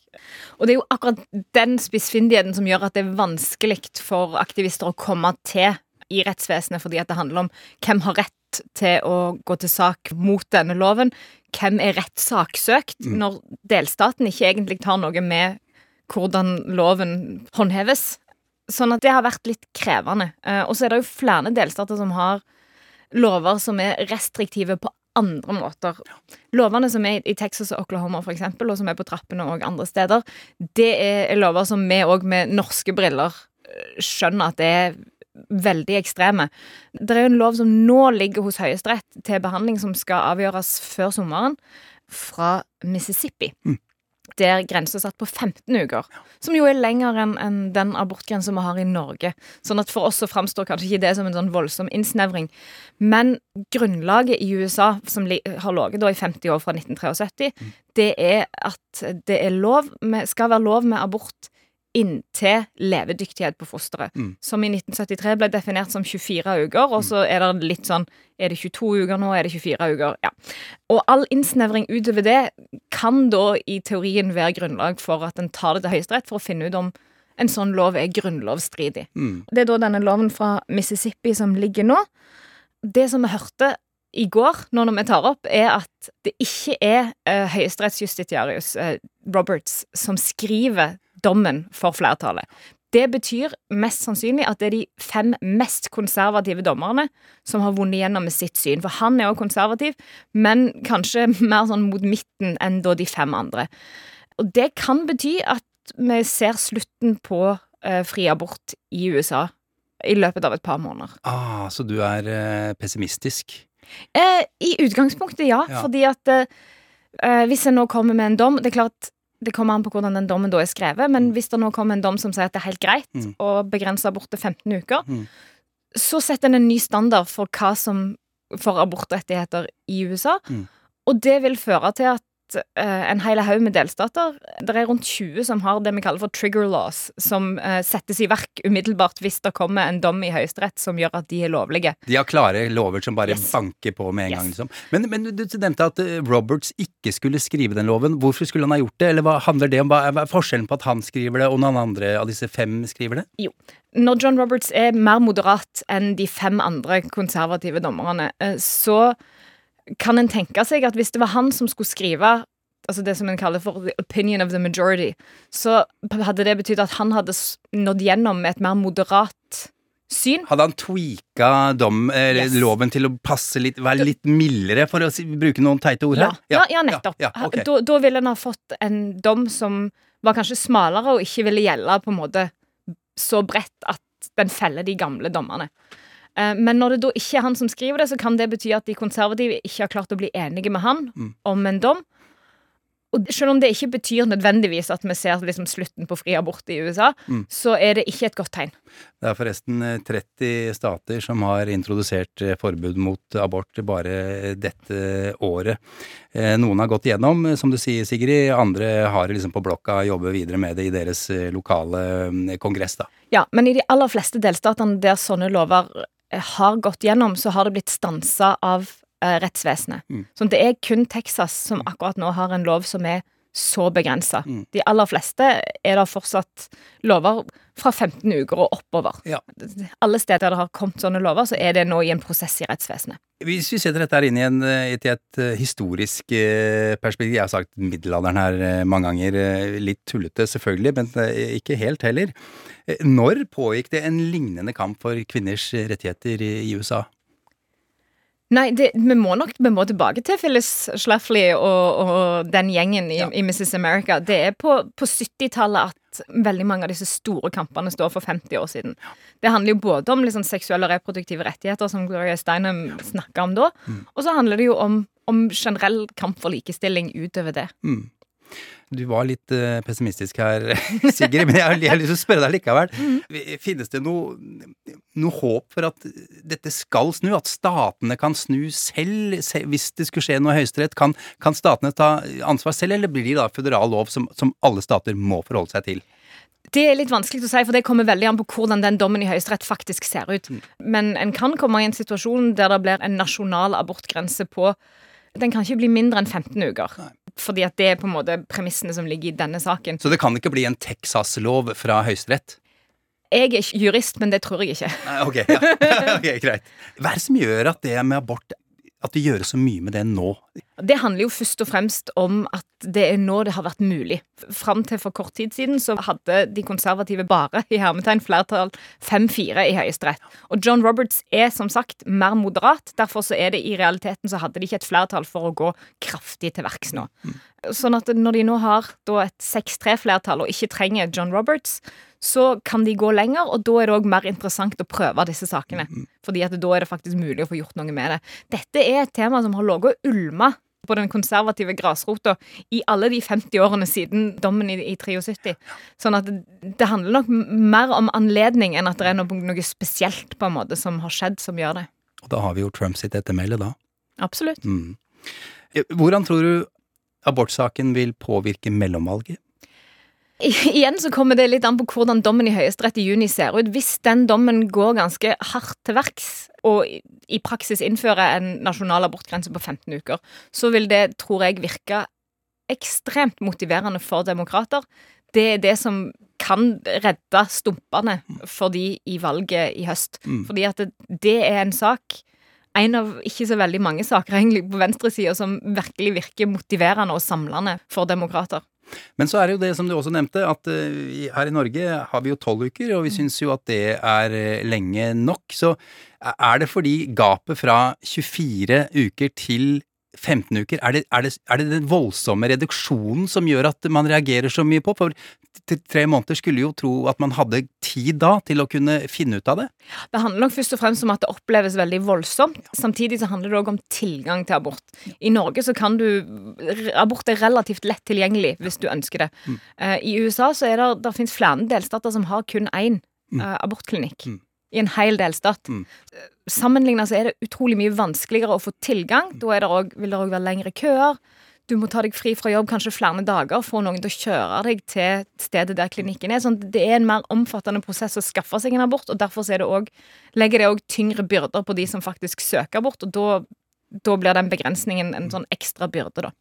Og det er jo akkurat den spissfindigheten som gjør at det er vanskelig for aktivister å komme til i rettsvesenet, fordi at det handler om hvem har rett til å gå til sak mot denne loven. Hvem er rett saksøkt, Mm. når delstaten ikke egentlig tar noe med hvordan loven håndheves. Sånn at det har vært litt krevende. Eh, og så er det jo flere delstater som har lover som er restriktive på andre måter. Lovene som er i Texas og Oklahoma, for eksempel, og som er på trappene og andre steder, det er lover som vi òg med norske briller eh, skjønner at det er veldig ekstreme. Det er jo en lov som nå ligger hos Høyesterett til behandling, som skal avgjøres før sommeren, fra Mississippi. Der grensa satt på 15 uker, som jo er lenger enn en den abortgrensa vi har i Norge. Sånn at for oss så framstår kanskje ikke det som en sånn voldsom innsnevring. Men grunnlaget i USA, som har ligget i 50 år fra 1973, det er at det er lov med, skal være lov med abort inntil levedyktighet på fosteret. Mm. Som i 1973 ble definert som 24 uker, og så er det litt sånn Er det 22 uker nå? Er det 24 uker? Ja. Og all innsnevring utover det kan da i teorien være grunnlag for at en tar det til Høyesterett for å finne ut om en sånn lov er grunnlovsstridig. Mm. Det er da denne loven fra Mississippi som ligger nå. Det som vi hørte i går, nå når vi tar opp, er at det ikke er uh, høyesterettsjustitiarius uh, Roberts som skriver dommen for flertallet. Det betyr mest sannsynlig at det er de fem mest konservative dommerne som har vunnet gjennom med sitt syn. For han er jo konservativ, men kanskje mer sånn mot midten enn da de fem andre. Og det kan bety at vi ser slutten på eh, fri abort i USA i løpet av et par måneder. Ah, så du er eh, pessimistisk? Eh, I utgangspunktet, ja. Ja. Fordi at eh, eh, hvis en nå kommer med en dom Det er klart, det kommer an på hvordan den dommen da er skrevet, men hvis det nå kommer en dom som sier at det er helt greit Mm. å begrense abort til 15 uker, Mm. så setter en en ny standard for hva som for abortrettigheter i USA. Mm. Og det vil føre til at eh, en hel haug med delstater Det er rundt 20 som har det vi kaller for trigger laws, som eh, settes i verk umiddelbart hvis det kommer en dom i Høyesterett som gjør at de er lovlige. De har klare lover som bare Yes. banker på med en Yes. gang, liksom. Men, men du nevnte at eh, Roberts ikke skulle skrive den loven. Hvorfor skulle han ha gjort det? Eller hva handler det om? Hva er er forskjellen på at han skriver det, og noen andre av disse fem skriver det? Jo. Når John Roberts er mer moderat enn de fem andre konservative dommerne, eh, så kan en tenke seg at hvis det var han som skulle skrive altså det som en kaller for the opinion of the majority, så hadde det betydd at han hadde nådd gjennom med et mer moderat syn. Hadde han tweaka dom, eller Yes. loven til å passe litt, være litt mildere, for å si, bruke noen teite ord Ja, ja, ja nettopp. Ja, ja, ok. da, da ville en ha fått en dom som var kanskje smalere og ikke ville gjelde på en måte så bredt at den feller de gamle dommerne. Eh, Men når det da ikke er han som skriver det, så kan det bety at de konservative ikke har klart å bli enige med han Mm. om en dom. Og selv om det ikke betyr nødvendigvis at vi ser liksom slutten på fri abort i USA, Mm. så er det ikke et godt tegn. Det er forresten eh, 30 stater som har introdusert eh, forbud mot abort bare dette året. Eh, Noen har gått igjennom, eh, som du sier, Sigrid. Andre har det liksom på blokka, jobber videre med det i deres eh, lokale mm, kongress, da. Ja, men i de aller fleste delstatene der sånne lover eh, har gått gjennom, så har det blitt stansa av eh, rettsvesenet. Mm. Så det er kun Texas som akkurat nå har en lov som er så begrensa. Mm. De aller fleste er det fortsatt lover fra 15 uker og oppover. Ja. Alle steder det har kommet sånne lover, så er det nå i en prosess i rettsvesenet. Hvis vi setter dette her inn i, en, eh, til et eh, historisk eh, perspektiv Jeg har sagt middelalderen her mange ganger. Litt tullete, selvfølgelig, men ikke helt heller. Når pågikk det en lignende kamp for kvinners rettigheter i USA? Nei, det, vi må nok vi må tilbake til Phyllis Schlafly og, og den gjengen i, i Mrs. America. Det er på, på 70-tallet at veldig mange av disse store kampene står for 50 år siden. Det handler jo både om liksom seksuelle og reproduktive rettigheter, som Gloria Steinem snakka om da, og så handler det jo om, om generell kamp for likestilling utover det. Mm. Du var litt eh, pessimistisk her, Sigrid, men jeg har, jeg har lyst til å spørre deg likevel. Finnes det noe, noe håp for at dette skal snu? At statene kan snu selv, hvis det skulle skje noe i Høyesterett? Kan, kan statene ta ansvar selv, eller blir det da føderal lov som, som alle stater må forholde seg til? Det er litt vanskelig å si, for det kommer veldig an på hvordan den dommen i Høyesterett faktisk ser ut. Men en kan komme i en situasjon der det blir en nasjonal abortgrense på Den kan ikke bli mindre enn 15 uker. Fordi at det er på en måte premissene som ligger i denne saken. Så det kan ikke bli en Texas-lov fra Høyesterett? Jeg er ikke jurist, men det tror jeg ikke. Nei, ok, ja. ok, greit. Hva er det som gjør at det med abort At det gjøres så mye med det nå? Det handler jo først og fremst om at det er nå det har vært mulig. Fram til for kort tid siden så hadde de konservative bare i hermetegn flertall 5-4 i Høyesterett. Og John Roberts er som sagt mer moderat. Derfor så er det i realiteten så hadde de ikke et flertall for å gå kraftig til verks nå. Sånn at når de nå har da et 6-3-flertall og ikke trenger John Roberts, så kan de gå lenger, og da er det òg mer interessant å prøve disse sakene. Fordi at da er det faktisk mulig å få gjort noe med det. Dette er et tema som har ligget og ulma på den konservative grasrota i alle de 50 årene siden dommen i, i 73. Sånn at det, handler nok mer om anledning enn at det er noe, noe spesielt på en måte som har skjedd som gjør det. Og da har vi jo Trump sitt ettermæle, da. Absolutt. Mm. Hvordan tror du abortsaken vil påvirke mellomvalget? Igjen så kommer det litt an på hvordan dommen i Høyesterett i juni ser ut. Hvis den dommen går ganske hardt til verks, og i- i praksis innfører en nasjonal abortgrense på 15 uker, så vil det, tror jeg, virke ekstremt motiverende for demokrater. Det er det som kan redde stumpene for de i valget i høst. Mm. Fordi at det, det er en sak en av ikke så veldig mange saker egentlig på venstresida som virkelig virker motiverende og samlende for demokrater. Men så er det jo det som du også nevnte, at eh, her i Norge har vi jo tolv uker, og vi syns jo at det er eh, lenge nok. Så er det fordi gapet fra 24 uker til 15 uker, er det, er, det, er det den voldsomme reduksjonen som gjør at man reagerer så mye på? For tre måneder skulle jo tro at man hadde tid da til å kunne finne ut av det. Det handler nok først og fremst om at det oppleves veldig voldsomt. Samtidig så handler det òg om tilgang til abort. I Norge så kan du Abort er relativt lett tilgjengelig hvis du ønsker det. Mm. I USA så er det, det finnes flere delstater som har kun én eh, abortklinikk. I en hel delstat. Sammenlignet så er det utrolig mye vanskeligere å få tilgang. Da er det også, vil det òg være lengre køer. Du må ta deg fri fra jobb kanskje flere dager, få noen til å kjøre deg til stedet der klinikken er. Sånn, det er en mer omfattende prosess å skaffe seg en abort, og derfor er det også, legger det òg tyngre byrder på de som faktisk søker abort, og da, da blir den begrensningen en sånn ekstra byrde, da.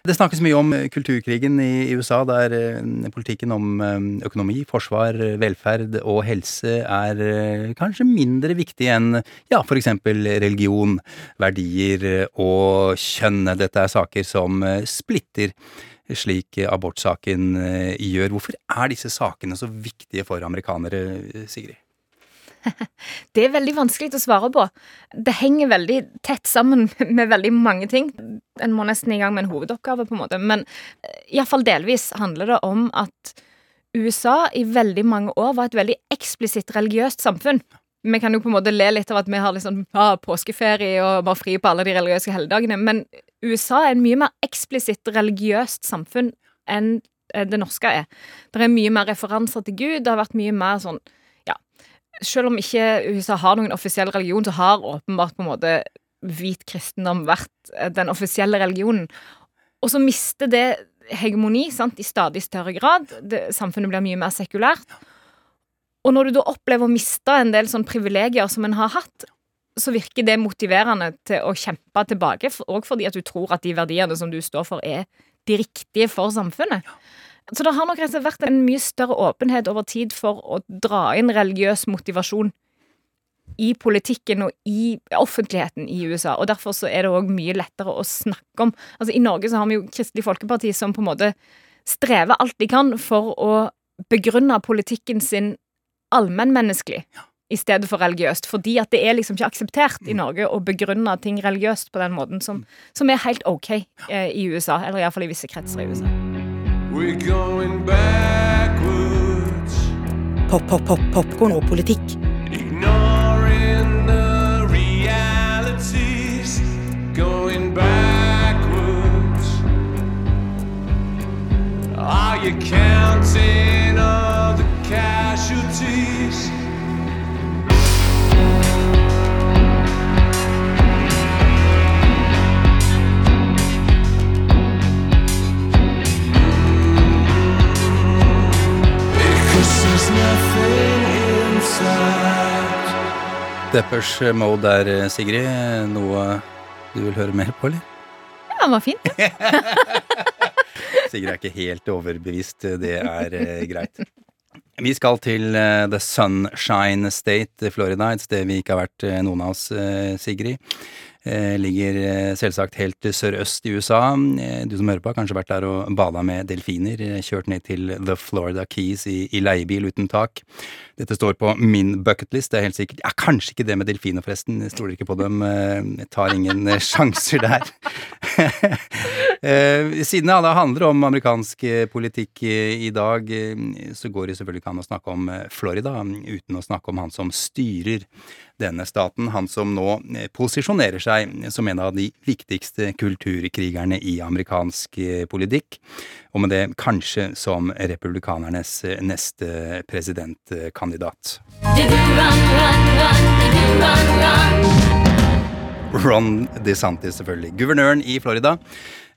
Det snakkes mye om eh, kulturkrigen i USA, der eh, politikken om eh, økonomi, forsvar, velferd og helse er kanskje mindre viktig enn ja, for eksempel religion, verdier og kjønn. Dette er saker som splitter, slik abortsaken gjør. Hvorfor er disse sakene så viktige for amerikanere, Sigrid? Det er veldig vanskelig å svare på. Det henger veldig tett sammen med veldig mange ting. En må nesten i gang med en hovedoppgave, på en måte. Men iallfall delvis handler det om at USA i veldig mange år var et veldig eksplisitt religiøst samfunn. Vi kan jo på en måte le litt av at vi har liksom, ah, påskeferie og bare fri på alle de religiøse helligdagene, men USA er en mye mer eksplisitt religiøst samfunn enn eh, det norske er. Det er mye mer referanser til Gud, det har vært mye mer sånn ja, selv om ikke USA har noen offisiell religion, så har åpenbart på en måte hvit kristendom vært eh, den offisielle religionen. Og så mister det hegemoni sant, i stadig større grad. Det, samfunnet blir mye mer sekulært. Og når du da opplever å miste en del sånn privilegier som en har hatt, så virker det motiverende til å kjempe tilbake, òg fordi at du tror at de verdiene som du står for, er de riktige for samfunnet. Så det har nok vært en mye større åpenhet over tid for å dra inn religiøs motivasjon i politikken og i offentligheten i USA, og derfor så er det òg mye lettere å snakke om. Altså I Norge så har vi jo Kristelig Folkeparti som på en måte strever alt de kan for å begrunne politikken sin allmennmenneskelig i stedet for religiøst, fordi at det er liksom ikke akseptert i Norge å begrunne ting religiøst på den måten som, som er helt ok eh, i USA, eller iallfall i visse kretser i USA. Pop, pop, pop, popkorn og politikk. Are you counting all the casualties? Because there's nothing inside. Deppers Mode der, eh, Sigrid. Noe du vil høre mer på, eller? Ja, den var fin. Sigrid er ikke helt overbevist, det er eh, greit. Vi skal til eh, The Sunshine State, Florida, et sted vi ikke har vært eh, noen av oss, eh, Sigrid. Eh, ligger eh, selvsagt helt sørøst i USA. Eh, du som hører på har kanskje vært der og bada med delfiner. Kjørt ned til The Florida Keys i, i leiebil uten tak. Dette står på min bucketlist, det er helt sikkert. Ja, kanskje ikke det med delfiner, forresten. Jeg stoler ikke på dem. Jeg tar ingen sjanser der. Siden det handler om amerikansk politikk i dag, så går det selvfølgelig ikke an å snakke om Florida uten å snakke om han som styrer denne staten. Han som nå eh, posisjonerer seg som en av de viktigste kulturkrigerne i amerikansk eh, politikk. Og med det kanskje som republikanernes eh, neste presidentkandidat. Ron DeSantis, selvfølgelig. Guvernøren i Florida.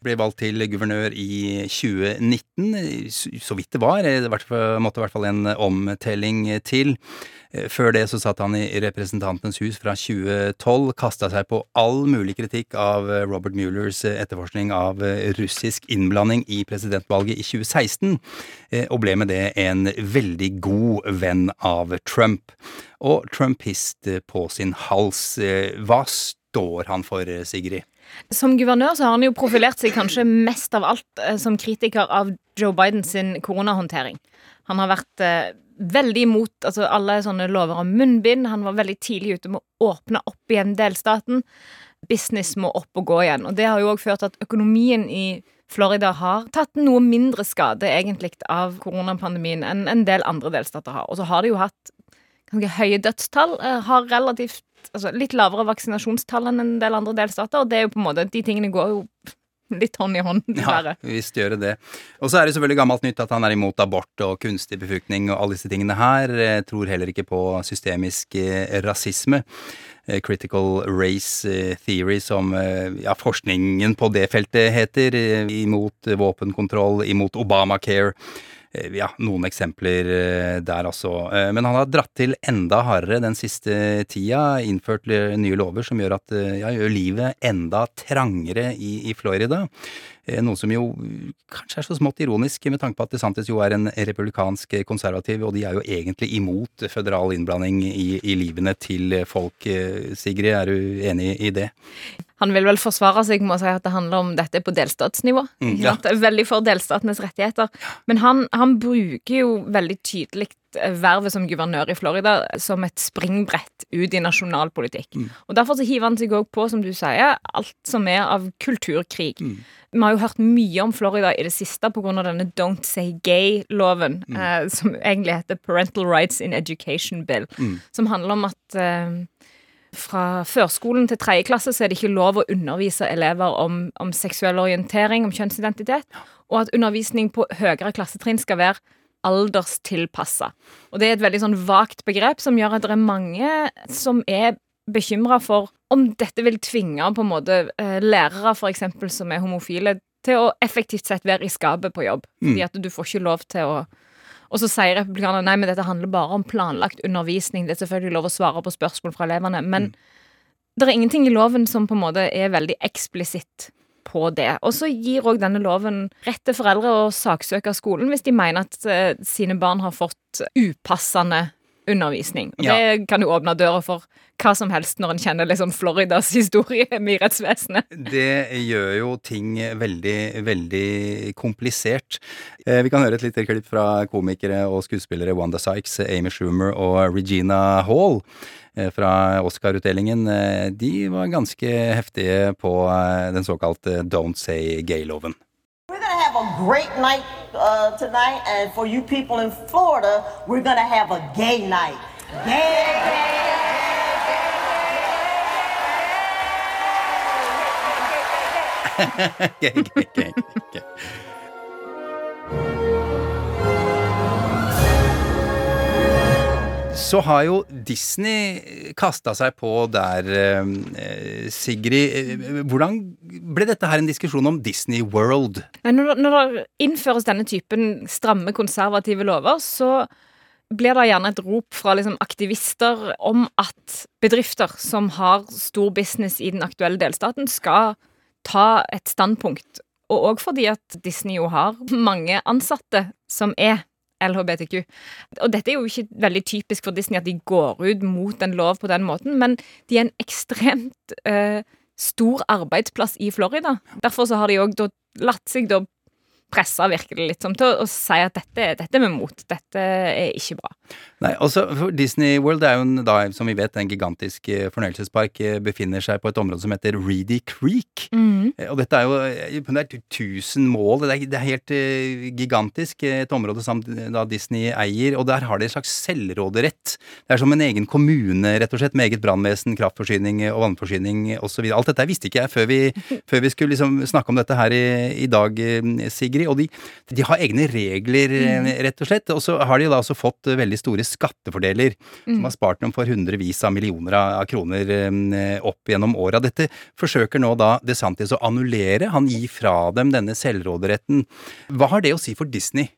Ble valgt til guvernør i 2019, så vidt det var. Det måtte i hvert fall en omtelling til. Før det så satt han i Representantenes hus fra 2012, kasta seg på all mulig kritikk av Robert Muellers etterforskning av russisk innblanding i presidentvalget i 2016, og ble med det en veldig god venn av Trump. Og trumpist på sin hals. Hva står han for, Sigrid? Som guvernør så har han jo profilert seg kanskje mest av alt som kritiker av Joe Bidens koronahåndtering. Han har vært eh, veldig imot altså alle sånne lover om munnbind. Han var veldig tidlig ute med å åpne opp igjen delstaten. Business må opp og gå igjen. Og det har jo òg ført til at økonomien i Florida har tatt noe mindre skade egentlig av koronapandemien enn en del andre delstater har. Og så har de jo hatt ganske høye dødstall. Har relativt altså litt lavere vaksinasjonstall enn en del andre delstater. Og det er jo på en måte De tingene går jo litt hånd i hånd, dessverre. Ja, visst gjør det det. Og så er det selvfølgelig gammelt nytt at han er imot abort og kunstig befruktning og alle disse tingene her. Jeg tror heller ikke på systemisk rasisme. Critical race theory, som ja, forskningen på det feltet heter. Imot våpenkontroll, imot Obamacare ja, noen eksempler der, altså. Men han har dratt til enda hardere den siste tida. Innført nye lover som gjør at ja, gjør livet enda trangere i, i Florida. Noe som jo kanskje er så smått ironisk, med tanke på at DeSantis jo er en republikansk konservativ, og de er jo egentlig imot føderal innblanding i, i livene til folk. Sigrid, er du enig i det? Han vil vel forsvare seg med å si at det handler om dette på delstatsnivå. Mm, ja. Veldig for delstatenes rettigheter. Men han, han bruker jo veldig tydelig vervet som guvernør i Florida som et springbrett ut i nasjonalpolitikk. Mm. Og Derfor så hiver han seg òg på, som du sier, alt som er av kulturkrig. Mm. Vi har jo hørt mye om Florida i det siste pga. denne Don't Say Gay-loven, Mm. eh, som egentlig heter Parental Rights in Education Bill, Mm. som handler om at eh, fra førskolen til tredje klasse så er det ikke lov å undervise elever om, om seksuell orientering, om kjønnsidentitet, og at undervisning på høyere klassetrinn skal være alderstilpassa. Og det er et veldig sånn vagt begrep som gjør at det er mange som er bekymra for om dette vil tvinge på en måte eh, lærere, for eksempel, som er homofile, til å effektivt sett være i skapet på jobb. Mm. Fordi at du får ikke lov til å og så sier republikanerne nei, men dette handler bare om planlagt undervisning. Det er selvfølgelig lov å svare på spørsmål fra elevene, men det er ingenting i loven som på en måte er veldig eksplisitt på det. Og så gir òg denne loven rett til foreldre å saksøke skolen hvis de mener at eh, sine barn har fått upassende undervisning. Og Ja. det kan jo åpne døra for hva som helst når en kjenner liksom Floridas historie med rettsvesenet. Det gjør jo ting veldig, veldig komplisert. Eh, Vi kan høre et lite klipp fra komikere og skuespillere Wanda Sykes, Amy Schumer og Regina Hall eh, fra Oscar-utdelingen. Eh, De var ganske heftige på den såkalte Don't Say Gay-loven. We're going to have a great night uh, tonight, and for you people in Florida, we're going to have a gay night. Gay, Gay, Så har jo Disney kasta seg på der, eh, Sigrid. Eh, Hvordan ble dette her en diskusjon om Disney World? Når, når det innføres denne typen stramme, konservative lover, så blir det gjerne et rop fra liksom, aktivister om at bedrifter som har stor business i den aktuelle delstaten, skal ta et standpunkt. Og òg fordi at Disney jo har mange ansatte som er LHBTQ. Og dette er jo ikke veldig typisk for Disney at de går ut mot en lov på den måten, men de er en ekstremt eh, stor arbeidsplass i Florida. Derfor så har de òg latt seg da presse virker det litt som til å, si at dette, dette vi mot. Dette er ikke bra. Nei, altså Disney World er jo en, da, som vi vet, en gigantisk eh, fornøyelsespark. eh, Befinner seg på et område som heter Reedy Creek. Mhm. Eh, Og dette er jo det er 1000 mål. Det er, det er helt uh, gigantisk. Et område som da Disney eier. Og der har de en slags selvråderett. Det er som en egen kommune, rett og slett, med eget brannvesen, kraftforsyning og vannforsyning osv. Alt dette visste ikke jeg før vi, før vi skulle liksom snakke om dette her i, i dag, Sigrid. Sigrid. Og de, de har egne regler, Mm. eh, rett og slett. Og så har de da også fått eh, veldig store skattefordeler, Mm. som har spart dem for hundrevis av millioner av kroner eh, opp gjennom åra. Dette forsøker nå da DeSantis å annullere. Han gir fra dem denne selvråderetten. Hva har det å si for Disney?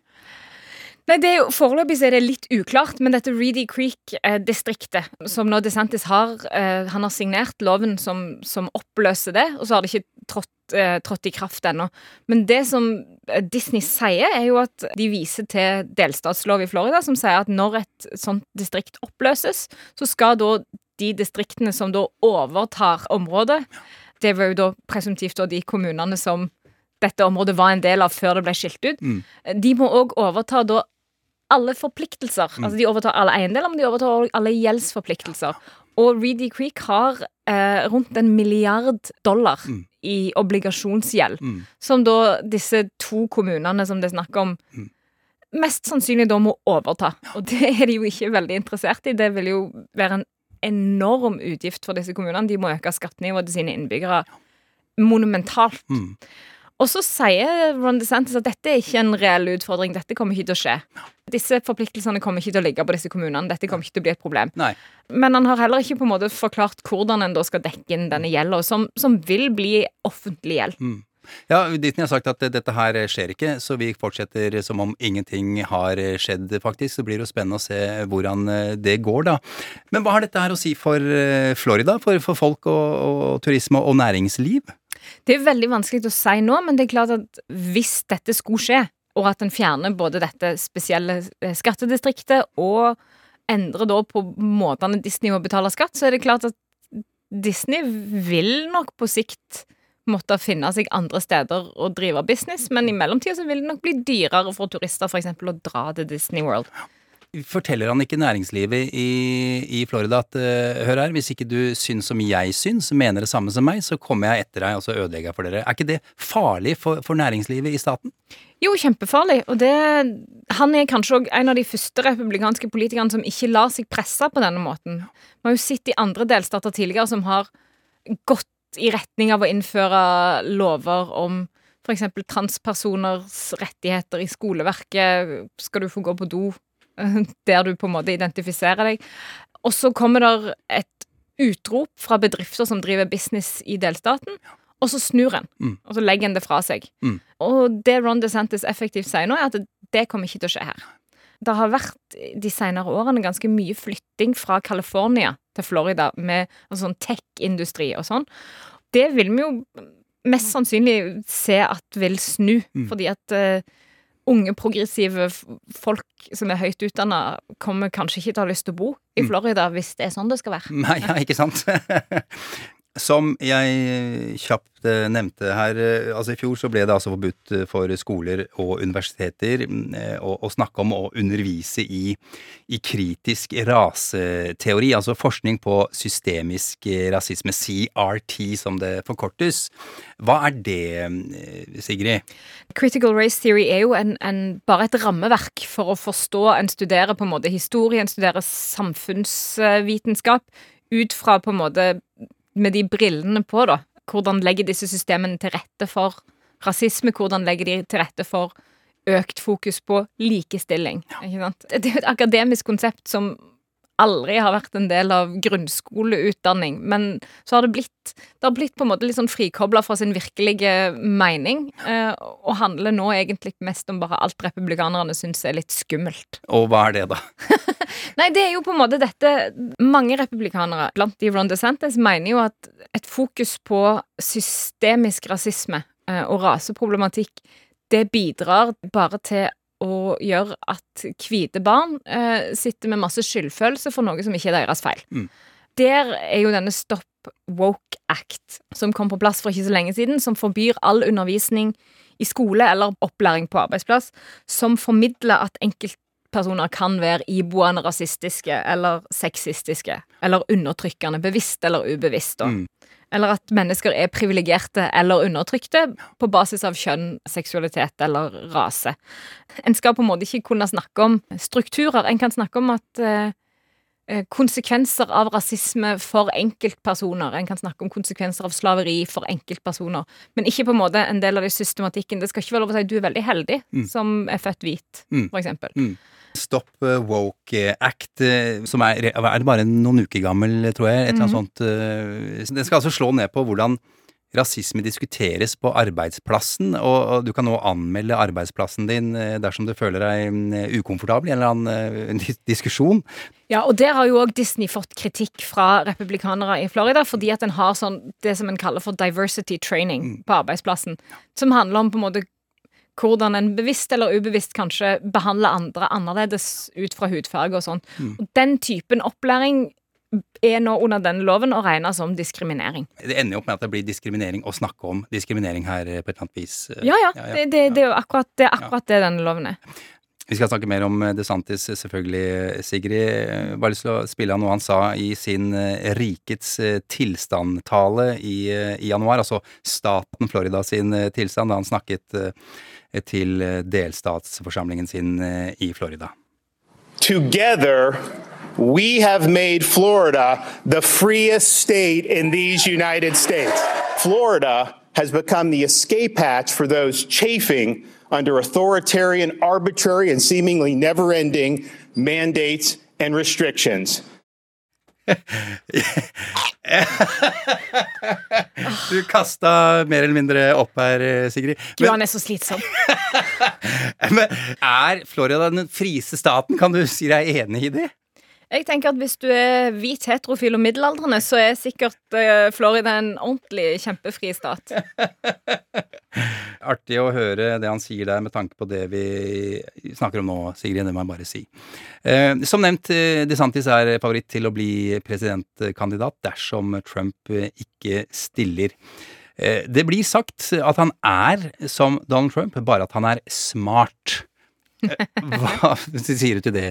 Nei, det er jo, Foreløpig er det litt uklart, men dette Reedy Creek-distriktet, som nå DeSantis har eh, Han har signert loven som, som oppløser det, og så har det ikke trådt, eh, trådt i kraft ennå. Men det som eh, Disney sier, er jo at de viser til delstatslov i Florida, som sier at når et sånt distrikt oppløses, så skal da de distriktene som da overtar området Det var jo da presumptivt da de kommunene som dette området var en del av før det ble skilt ut. Mm. De må òg overta da alle forpliktelser. Mm. Altså De overtar alle eiendeler, men de overtar òg alle gjeldsforpliktelser. Og Reedy Creek har eh, rundt en milliard dollar Mm. I obligasjonsgjeld, Mm. som da disse to kommunene som det er snakk om, Mm. mest sannsynlig da må overta. Og det er de jo ikke veldig interessert i. Det vil jo være en enorm utgift for disse kommunene. De må øke skattenivået til sine innbyggere monumentalt. Mm. Og så sier Ron DeSantis at dette er ikke en reell utfordring. Dette kommer ikke til å skje. Disse forpliktelsene kommer ikke til å ligge på disse kommunene. Dette kommer ikke til å bli et problem. Nei. Men han har heller ikke på en måte forklart hvordan en da skal dekke inn denne gjelda, som, som vil bli offentlig gjeld. Mm. Ja, Ditten har sagt at dette her skjer ikke, så vi fortsetter som om ingenting har skjedd, faktisk. Så blir det jo spennende å se hvordan det går, da. Men hva har dette her å si for eh, Florida, for, for folk og, og turisme og næringsliv? Det er veldig vanskelig å si nå, men det er klart at hvis dette skulle skje, og at en fjerner både dette spesielle eh, skattedistriktet og endrer da på måtene Disney må betale skatt, så er det klart at Disney vil nok på sikt måtte finne seg andre steder å drive business, men i mellomtida så vil det nok bli dyrere for turister eksempel å dra til Disney World. Forteller han ikke næringslivet i, i Florida at eh, hør her, hvis ikke du syns som jeg syns, mener det samme som meg, så kommer jeg etter deg og så ødelegger jeg for dere. Er ikke det farlig for, for næringslivet i staten? Jo, kjempefarlig. Og det, han er kanskje òg en av de første republikanske politikerne som ikke lar seg presse på denne måten. Vi har jo sett i andre delstater tidligere som har gått i retning av å innføre lover om f.eks. transpersoners rettigheter i skoleverket. Skal du få gå på do der du på en måte identifiserer deg? Og så kommer der et utrop fra bedrifter som driver business i delstaten, og så snur en. Mm. Og så legger en det fra seg. Mm. Og det Ron DeSantis effektivt sier nå, er at det, det kommer ikke til å skje her. Det har vært de senere årene ganske mye flytting fra California til Florida med altså sånn tech-industri og sånn. Det vil vi jo mest sannsynlig se at vil snu, Mm. fordi at eh, unge, progressive folk som er høyt utdanna, kommer kanskje ikke til å ha lyst til å bo i Mm. Florida hvis det er sånn det skal være. Nei, ja, ikke sant? Som jeg kjapt eh, nevnte her, eh, altså i fjor så ble det altså forbudt eh, for skoler og universiteter eh, å, å snakke om å undervise i, i kritisk raseteori, altså forskning på systemisk eh, rasisme, CRT som det forkortes. Hva er det, eh, Sigrid? Critical race theory er jo en, en, bare et rammeverk for å forstå En studerer på en måte historie, en studerer samfunnsvitenskap ut fra på en måte med de brillene på, da. Hvordan legger disse systemene til rette for rasisme? Hvordan legger de til rette for økt fokus på likestilling? Sant? Det er jo et akademisk konsept som aldri har vært en del av grunnskoleutdanning, men så har det blitt Det har blitt på en måte litt sånn frikobla fra sin virkelige mening, eh, og handler nå egentlig mest om bare alt republikanerne syns er litt skummelt. Og hva er det, da? Nei, det er jo på en måte dette Mange republikanere, blant de Ron DeSantis, mener jo at et fokus på systemisk rasisme eh, og raseproblematikk, det bidrar bare til å gjøre at hvite barn eh, sitter med masse skyldfølelse for noe som ikke er deres feil. Mm. Der er jo denne Stop Woke Act, som kom på plass for ikke så lenge siden, som forbyr all undervisning i skole eller opplæring på arbeidsplass, som formidler at enkeltpersoner kan være iboende rasistiske eller sexistiske eller undertrykkende, bevisst eller ubevisst. da. Mm. Eller at mennesker er privilegerte eller undertrykte på basis av kjønn, seksualitet eller rase. En skal på en måte ikke kunne snakke om strukturer. En kan snakke om at eh, eh, konsekvenser av rasisme for enkeltpersoner. En kan snakke om konsekvenser av slaveri for enkeltpersoner, men ikke på en måte en del av det systematikken. Det skal ikke være lov å si at du er veldig heldig Mm. som er født hvit, Mm. for eksempel. Mm. Stop eh, Woke Act, eh, som er, er bare noen uker gammel, tror jeg. Et eller annet sånt. eh, Den skal altså slå ned på hvordan rasisme diskuteres på arbeidsplassen, og, du kan nå anmelde arbeidsplassen din dersom du føler deg mm, ukomfortabel i en eller annen diskusjon. Ja, og der har jo òg Disney fått kritikk fra republikanere i Florida, fordi at en har sånn det som en kaller for diversity training på arbeidsplassen, som handler om på en måte hvordan en bevisst eller ubevisst kanskje behandler andre annerledes ut fra hudfarge og sånn. Mm. Og den typen opplæring er nå under denne loven å regne som diskriminering. Det ender jo opp med at det blir diskriminering å snakke om diskriminering her eh, på et eller annet vis. Ja, Ja, ja. Det, det, det er jo akkurat det, akkurat det denne loven er. Vi skal snakke mer om eh, DeSantis, selvfølgelig, Sigrid. Eh, Bare lyst til å spille av noe han sa i sin eh, rikets eh, tilstandtale i, eh, i januar, altså staten Florida sin eh, tilstand, da han snakket eh, til eh, delstatsforsamlingen sin eh, i Florida. Together, we have made Florida the freest state in these United States. Florida has become the escape hatch for those chafing under authoritarian, arbitrary, and seemingly never ending mandates and restrictions. Du kasta mer eller mindre opp her, Sigrid. Gud, han er så slitsom. Men er Florida den frise staten? Kan du si deg enig i det? Jeg tenker at Hvis du er hvit, heterofil og middelaldrende, så er sikkert eh, Florida en ordentlig kjempefri stat. Artig å høre det han sier der, med tanke på det vi snakker om nå, Sigrid. Det må jeg bare si. Eh, som nevnt, eh, DeSantis er favoritt til å bli presidentkandidat dersom Trump ikke stiller. Eh, det blir sagt at han er som Donald Trump, bare at han er smart. Hva sier du til det?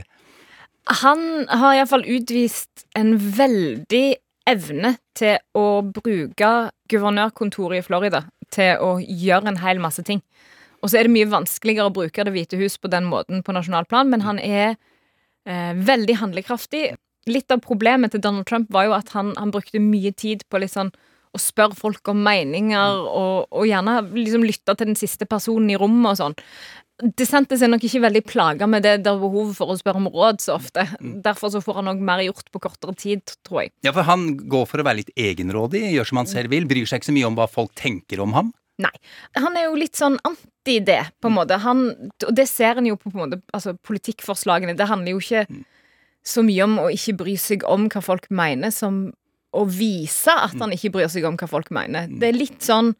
Han har iallfall utvist en veldig evne til å bruke guvernørkontoret i Florida til å gjøre en hel masse ting. Og så er det mye vanskeligere å bruke Det hvite hus på den måten på nasjonalplan, men han er eh, veldig handlekraftig. Litt av problemet til Donald Trump var jo at han, han brukte mye tid på litt sånn å spørre folk om meninger, og, og gjerne liksom lytte til den siste personen i rommet og sånn. DeSantis er nok ikke veldig plaga med det der behovet for å spørre om råd så ofte. Derfor så får han nok mer gjort på kortere tid, tror jeg. Ja, for han går for å være litt egenrådig, gjør som han selv vil, bryr seg ikke så mye om hva folk tenker om ham. Nei. Han er jo litt sånn anti det, på en måte. Han, og det ser en jo på, på en måte, altså politikkforslagene. Det handler jo ikke så mye om å ikke bry seg om hva folk mener, som å vise at han ikke bryr seg om hva folk mener. Det er litt sånn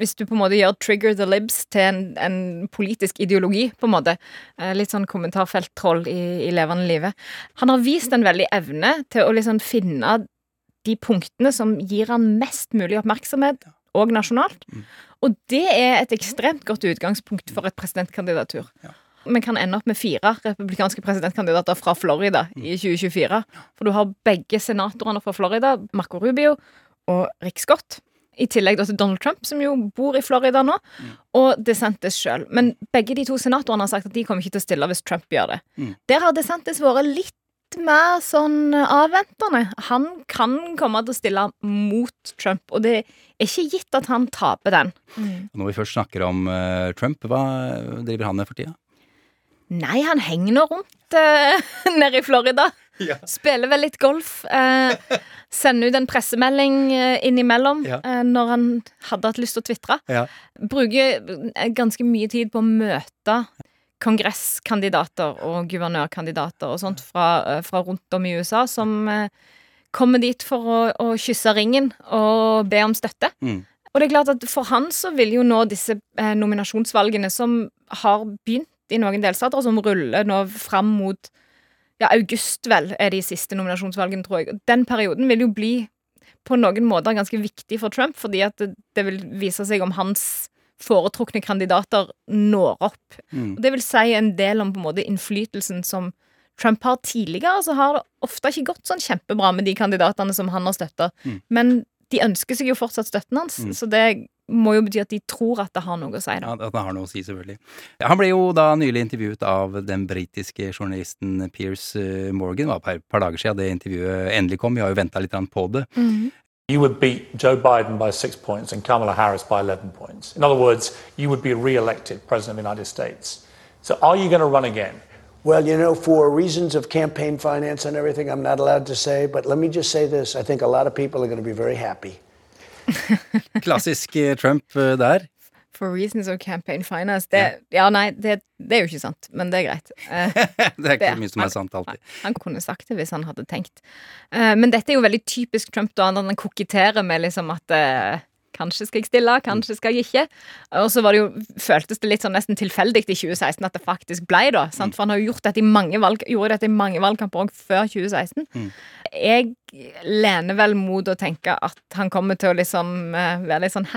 hvis du på en måte gjør 'trigger the libs' til en, en politisk ideologi, på en måte. Eh, Litt sånn kommentarfelttroll i, i levende livet. Han har vist en veldig evne til å liksom finne de punktene som gir han mest mulig oppmerksomhet, og nasjonalt. Og det er et ekstremt godt utgangspunkt for et presidentkandidatur. Vi kan ende opp med fire republikanske presidentkandidater fra Florida i 2024. For du har begge senatorene fra Florida, Marco Rubio og Rick Scott. I tillegg til Donald Trump, som jo bor i Florida nå, og DeSantis sjøl. Men begge de to senatorene har sagt at de kommer ikke til å stille hvis Trump gjør det. Mm. Der har DeSantis vært litt mer sånn avventende. Han kan komme til å stille mot Trump, og det er ikke gitt at han taper den. Mm. Når vi først snakker om uh, Trump, hva driver han med for tida? Nei, han henger nå rundt uh, nede i Florida. Spiller vel litt golf. Eh, sender ut en pressemelding eh, innimellom Ja. eh, når han hadde hatt lyst til å tvitre. Ja. Bruker eh, ganske mye tid på å møte kongresskandidater og guvernørkandidater og sånt fra, eh, fra rundt om i USA som eh, kommer dit for å, å kysse ringen og be om støtte. Mm. Og det er klart at for han så vil jo nå disse nominasjonsvalgene som har begynt i noen delstater, og som ruller nå fram mot ja, august, vel, er de siste nominasjonsvalgene, tror jeg. Den perioden vil jo bli på noen måter ganske viktig for Trump, fordi at det, det vil vise seg om hans foretrukne kandidater når opp. Mm. Og det vil si en del om på en måte innflytelsen som Trump har tidligere, så har det ofte ikke gått sånn kjempebra med de kandidatene som han har støtta. Mm. Men de ønsker seg jo fortsatt støtten hans, Mm. så det må jo bety at de tror at det har noe å si. Da. Ja, at det har noe å si, selvfølgelig. Han ble jo da nylig intervjuet av den britiske journalisten Piers eh, Morgan. Det var et par dager siden det intervjuet endelig kom. Vi har jo venta litt på det. You would beat Joe Biden by six points and Kamala Harris by 11 points. In other words, you would be re elected President of the United States. So are you going to run again? Well, you know, for reasons of campaign finance and everything, I'm not allowed to say, but let me just say this. I think a lot of people are going to be very happy. Klassisk eh, Trump eh, der. For reasons of campaign finance. Det, ja, nei, det, det er jo ikke sant, men det er greit. Eh, Det er ikke så mye som er sant alltid. Han kunne sagt det hvis han hadde tenkt. Eh, men dette er jo veldig typisk Trump, da. når Han koketterer med liksom at eh, Kanskje skal jeg stille, kanskje skal jeg ikke. Og så var det jo, føltes det litt sånn nesten tilfeldig i 2016 at det faktisk ble, da. Sant? For han har jo gjort dette i mange valg, gjorde dette i mange valgkamper òg før 2016. Mm. Jeg lener vel mot å tenke at han kommer til å liksom eh, være litt sånn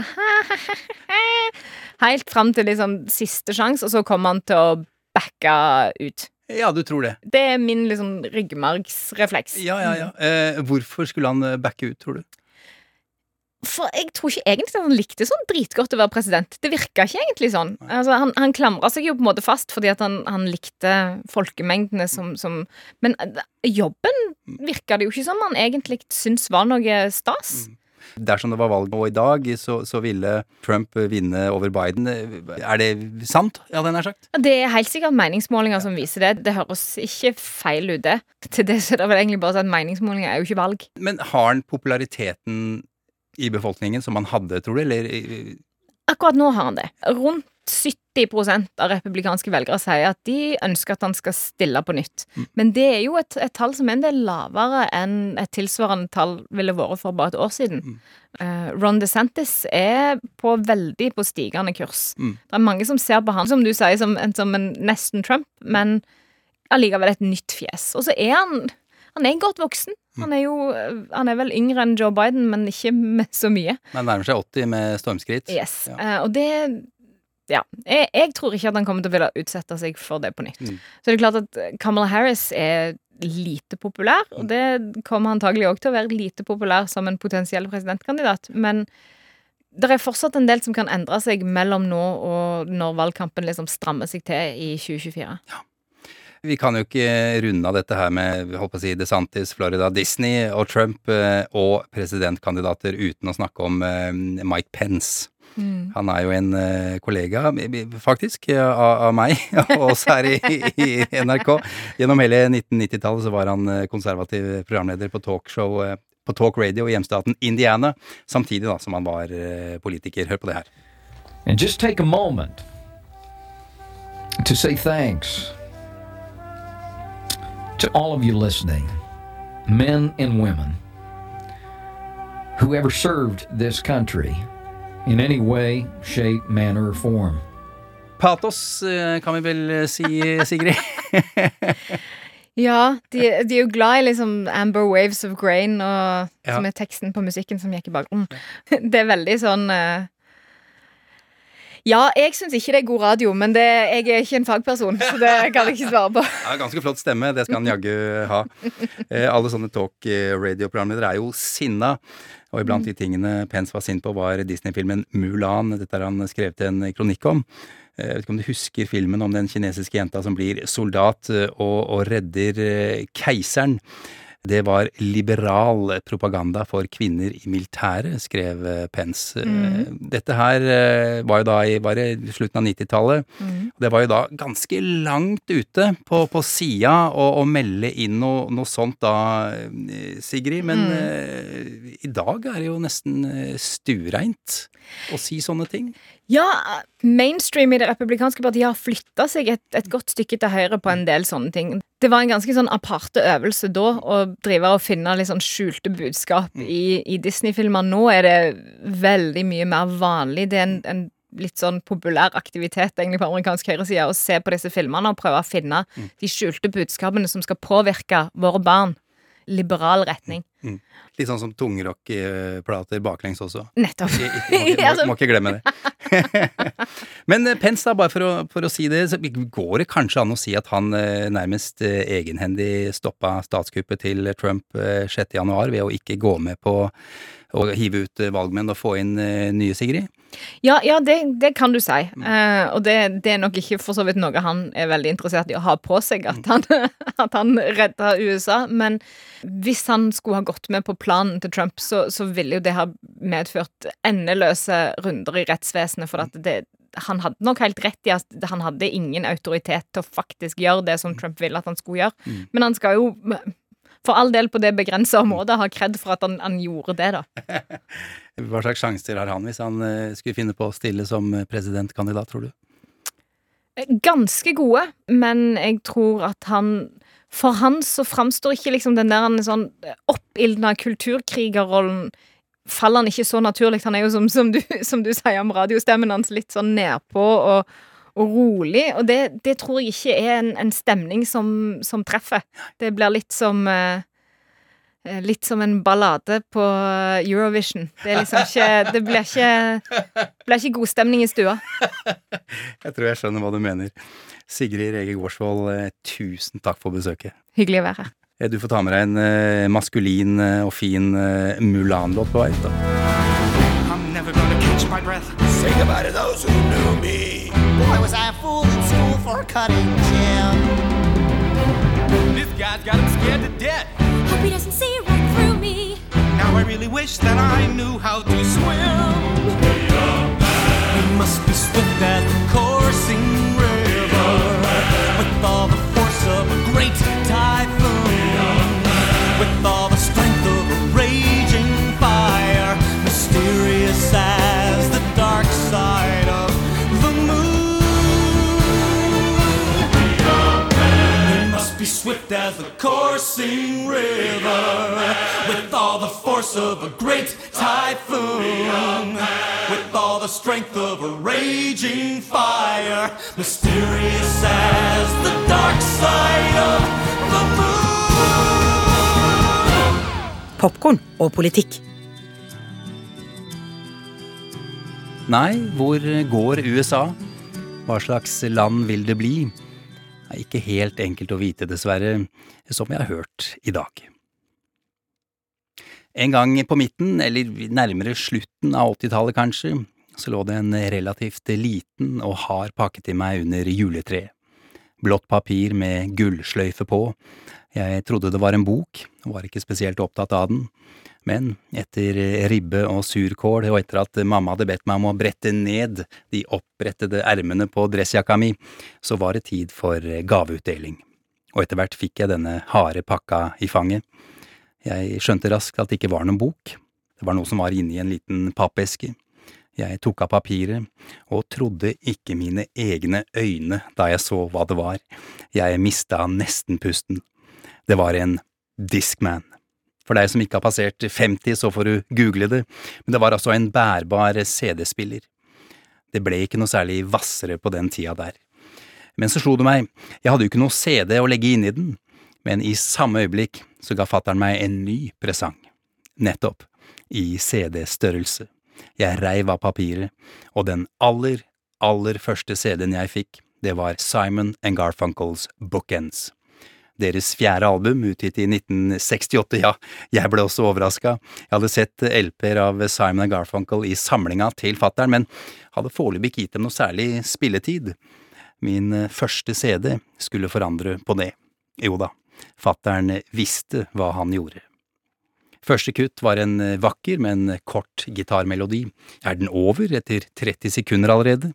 Helt fram til liksom siste sjanse, og så kommer han til å backe ut. Ja, du tror det. Det er min liksom ryggmargsrefleks. Ja, ja, ja. Eh, hvorfor skulle han eh, backe ut, tror du? For jeg tror ikke egentlig at han likte sånn dritgodt å være president. Det virka ikke egentlig sånn. Altså, han han klamra seg jo på en måte fast fordi at han, han likte folkemengdene som, som Men eh, jobben virka det jo ikke som han egentlig syntes var noe stas. Dersom det var valg nå i dag, så, så ville Trump vinne over Biden. Er det sant, ja, den er sagt? Det er helt sikkert meningsmålinger som viser det. Det høres ikke feil ut, det. Til det så er det vel egentlig bare at meningsmålinger er jo ikke valg. Men har han populariteten i befolkningen som han hadde, tror du? Eller Akkurat nå har han det. Rundt 70% av republikanske velgere sier at de ønsker at han skal stille på nytt. Men det er jo et, et tall som er en del lavere enn et tilsvarende tall ville vært for bare et år siden. Eh, Ron DeSantis er på veldig på stigende kurs. Mm. Det er mange som ser på han, som du sier, som en, som en nesten Trump, men allikevel et nytt fjes. Og så er han han er godt voksen. Han er jo Han er vel yngre enn Joe Biden, men ikke med så mye. Men nærmer seg 80 med stormskritt. Yes. Ja. Uh, og det Ja. Jeg, jeg tror ikke at han kommer til å ville utsette seg for det på nytt. Mm. Så det er klart at Kamala Harris er lite populær, og det kommer antagelig òg til å være lite populær som en potensiell presidentkandidat. Men det er fortsatt en del som kan endre seg mellom nå og når valgkampen liksom strammer seg til i 2024. Vi kan jo ikke runde av dette her med holdt på å si, DeSantis, Florida, Disney og Trump eh, og presidentkandidater uten å snakke om eh, Mike Pence. Mm. Han er jo en eh, kollega, faktisk, av, av meg og oss her i, i NRK. Gjennom hele 1990-tallet så var han konservativ programleder på talkshow på talk radio i hjemstaten Indiana, samtidig da som han var politiker. Hør på det her. And just take a moment to say thanks to all of you listening, men and women, who ever served this country in any way, shape, manner, or form. Patos, eh, kan vi vel si, Sigrid? Ja, de, de er jo glad i liksom Amber Waves of Grain, og, Ja. som er teksten på musikken som gikk i bakgrunnen. Det er veldig sånn eh, Ja, jeg syns ikke det er god radio, men det, jeg er ikke en fagperson, så det kan jeg ikke svare på. Ja, Ganske flott stemme, det skal han jaggu ha. Eh, alle sånne talk eh, radio-programledere er jo sinna. Og iblant de tingene Pence var sint på, var Disney-filmen Mulan. Dette har han skrevet en kronikk om. Eh, Jeg vet ikke om du husker filmen om den kinesiske jenta som blir soldat eh, og, og redder keiseren. Det var liberal propaganda for kvinner i militæret, skrev eh, Pence. Mhm. Dette her eh, var jo da i slutten av 90-tallet. Mm. Det var jo da ganske langt ute på, på sida å, å melde inn noe, noe sånt da, eh, Sigrid. Men Mm. uh, i dag er det jo nesten stuereint å si sånne ting. Ja, mainstream i det republikanske partiet har flytta seg et, et godt stykke til høyre på en del sånne ting. Det var en ganske sånn aparte øvelse da å drive og finne litt sånn skjulte budskap i, i Disney-filmer. Nå er det veldig mye mer vanlig. Det er en, en litt sånn populær aktivitet egentlig på amerikansk høyreside å se på disse filmene og prøve å finne de skjulte budskapene som skal påvirke våre barn. Liberal retning. Mm. Litt sånn som tungrockplater baklengs også. Nettopp. I- i- Må, må, Altså- må ikke glemme det. Men eh, Pence, da, bare for å, for å si det, så går det kanskje an å si at han eh, nærmest eh, egenhendig stoppa statskuppet til Trump eh, 6. januar ved å ikke gå med på å hive ut eh, valgmenn og få inn eh, nye Sigrid? Ja, ja det, det kan du si. Uh, og det, det er nok ikke for så vidt noe han er veldig interessert i å ha på seg, at han, at han redda USA. Men hvis han skulle ha gått med på planen til Trump, så, så ville jo det ha medført endeløse runder i rettsvesenet. For at det, han hadde nok helt rett i at han hadde ingen autoritet til å faktisk gjøre det som Trump ville at han skulle gjøre. Mm. Men han skal jo for all del på det begrensa området ha kred for at han, han gjorde det, da. Hva slags sjanser har han hvis han eh, skulle finne på å stille som eh, presidentkandidat, tror du? Ganske gode, men jeg tror at han For han så framstår ikke liksom den der er sånn oppildna kulturkrigerrollen Faller han ikke så naturlig. Han er jo, som, som, du, som du sier om radiostemmen hans, litt sånn nedpå og, og rolig. Og det, det tror jeg ikke er en, en stemning som, som treffer. Det blir litt som eh, eh, Litt som en ballade på Eurovision. Det er liksom ikke Det blir ikke, blir ikke god stemning i stua. Jeg tror jeg skjønner hva du mener. Sigrid Rege Gårdsvold, eh, tusen takk for besøket. Hyggelig å være her. Eh, Du får ta med deg en eh, maskulin eh, og fin eh, Mulan-låt på vei ut, da. I'm never gonna catch my breath. Say goodbye to those who knew me. Boy, was I a fool in school for a cutting gem. This guy's got him scared to death. Hope he doesn't see right through me. Now I really wish that I knew how to swim. We must be swift as the coursing river, with all the force of a great typhoon, swift as the coursing river, with all the force of a great typhoon, with all the strength of a raging fire, mysterious as the dark side of the moon. Popkorn og politikk. Nei, hvor går USA? Hva slags land vil det bli? Er ikke helt enkelt å vite, dessverre, som vi har hørt i dag. En gang på midten, eller nærmere slutten av 80-tallet kanskje, så lå det en relativt liten og hard pakke til meg under juletreet. Blått papir med gullsløyfe på. Jeg trodde det var en bok, og var ikke spesielt opptatt av den. Men etter ribbe og surkål, og etter at mamma hadde bedt meg om å brette ned de oppbrettede ermene på dressjakka mi, så var det tid for gaveutdeling. Og etter hvert fikk jeg denne harde pakka i fanget. Jeg skjønte raskt at det ikke var noen bok. Det var noe som var inni en liten pappeske. Jeg tok av papiret, og trodde ikke mine egne øyne da jeg så hva det var. Jeg mista nesten pusten. Det var en Discman. For deg som ikke har passert 50, så får du google det, men det var altså en bærbar CD-spiller. Det ble ikke noe særlig hvassere på den tida der. Men så slo det meg, jeg hadde jo ikke noe CD å legge inn i den, men i samme øyeblikk så ga fattern meg en ny presang. Nettopp. I CD-størrelse. Jeg reiv av papiret, og den aller, aller første CD-en jeg fikk, det var Simon and Garfunkels Bookends. Deres fjerde album, utgitt i 1968, ja, jeg ble også overraska. Jeg hadde sett LP-er av Simon Garfunkel i samlinga til fattern, men hadde foreløpig ikke gitt dem noe særlig spilletid. Min eh, første CD skulle forandre på det. Jo da, fattern visste hva han gjorde. Første kutt var en eh, vakker, men kort gitarmelodi. Er den over etter 30 sekunder allerede?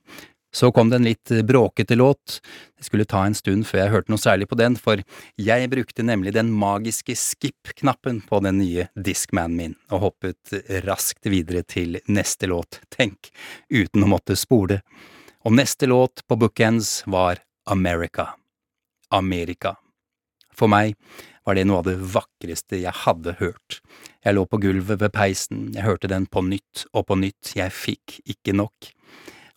Så kom det en litt bråkete låt. Det skulle ta en stund før jeg hørte noe særlig på den, for jeg brukte nemlig den magiske skip-knappen på den nye Discmanen min, og hoppet raskt videre til neste låt, tenk, uten å måtte spole. Og neste låt på Bookends var America. Amerika. For meg var det noe av det vakreste jeg hadde hørt. Jeg lå på gulvet ved peisen, jeg hørte den på nytt og på nytt, jeg fikk ikke nok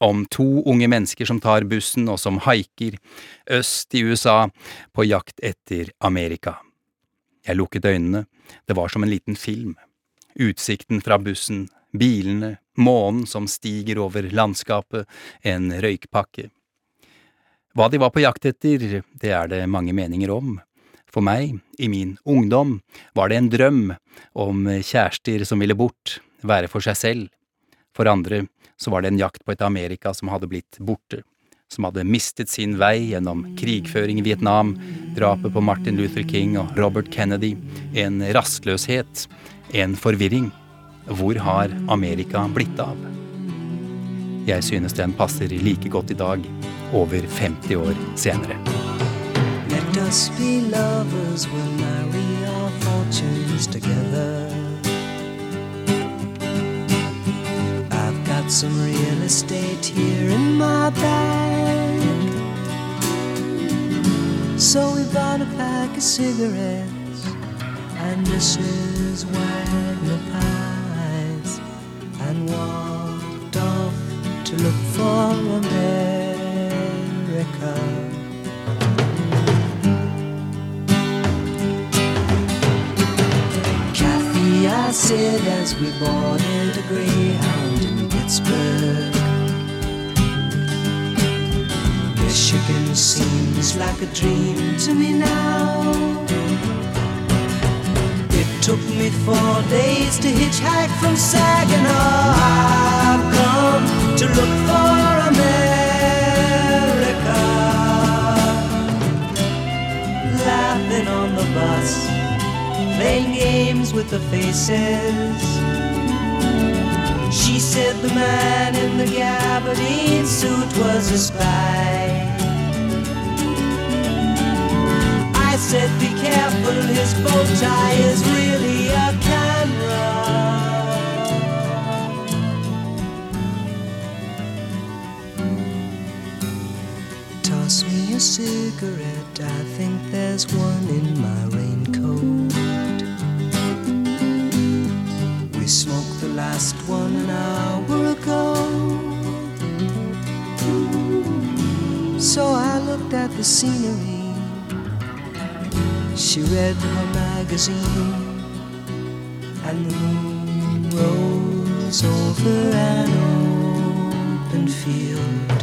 om to unge mennesker som tar bussen og som haiker øst i USA på jakt etter Amerika. Jeg lukket øynene, det var som en liten film. Utsikten fra bussen, bilene, månen som stiger over landskapet, en røykpakke. Hva de var på jakt etter, det er det mange meninger om. For meg, i min ungdom, var det en drøm om kjærester som ville bort, være for seg selv. For andre så var det en jakt på et Amerika som hadde blitt borte, som hadde mistet sin vei gjennom krigføring i Vietnam, drapet på Martin Luther King og Robert Kennedy, en rastløshet, en forvirring. Hvor har Amerika blitt av? Jeg synes den passer like godt i dag, over 50 år senere. Let us be lovers, we'll marry our fortunes together. Got some real estate here in my bag. So we bought a pack of cigarettes and Mrs. Wagner pies and walked off to look for America. I said as we boarded a Greyhound in Pittsburgh. Michigan seems like a dream to me now. It took me four days to hitchhike from Saginaw. I've come to look for America. Laughing on the bus playing games with the faces. She said the man in the gabardine suit was a spy. I said, be careful, his bow tie is really a camera. Toss me a cigarette, I think there's one in my raincoat. Last one hour ago. So I looked at the scenery. She read her magazine, and the moon rose over an open field.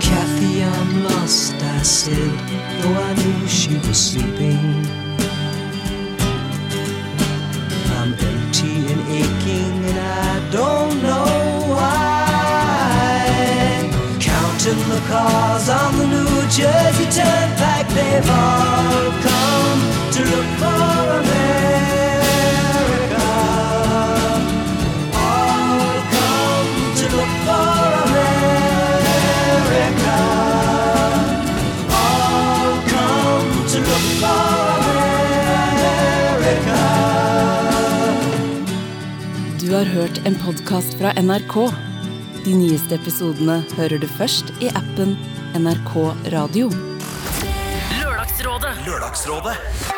Kathy, I'm lost, I said, though I knew she was sleeping. The cars on the New Jersey Turnpike, they've all come to look for America. All come to look for America. All come to look for America. Du har hørt en podkast fra NRK. De nyeste episodene hører du først i appen NRK Radio. Lørdagsrådet. Lørdagsrådet.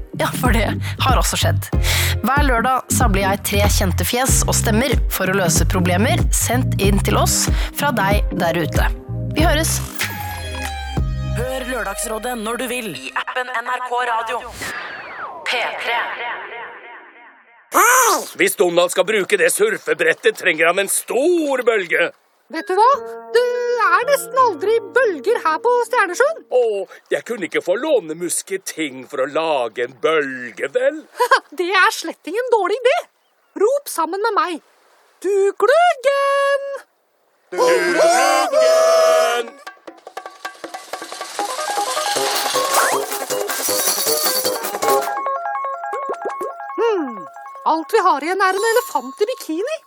Ja, for det har også skjedd. Hver lørdag samler jeg tre kjente fjes og stemmer for å løse problemer sendt inn til oss fra deg der ute. Vi høres! Hør Lørdagsrådet når du vil i appen NRK Radio. P3. Hvis Donald skal bruke det surfebrettet, trenger han en stor bølge. Vet du hva? Det er nesten aldri bølger her på Stjernesjøen. Å, jeg kunne ikke få låne musketing for å lage en bølge, vel? Det er slett ingen dårlig idé. Rop sammen med meg. Du gluggen! Gluggen! Hmm. Alt vi har igjen, er en elefant i bikini.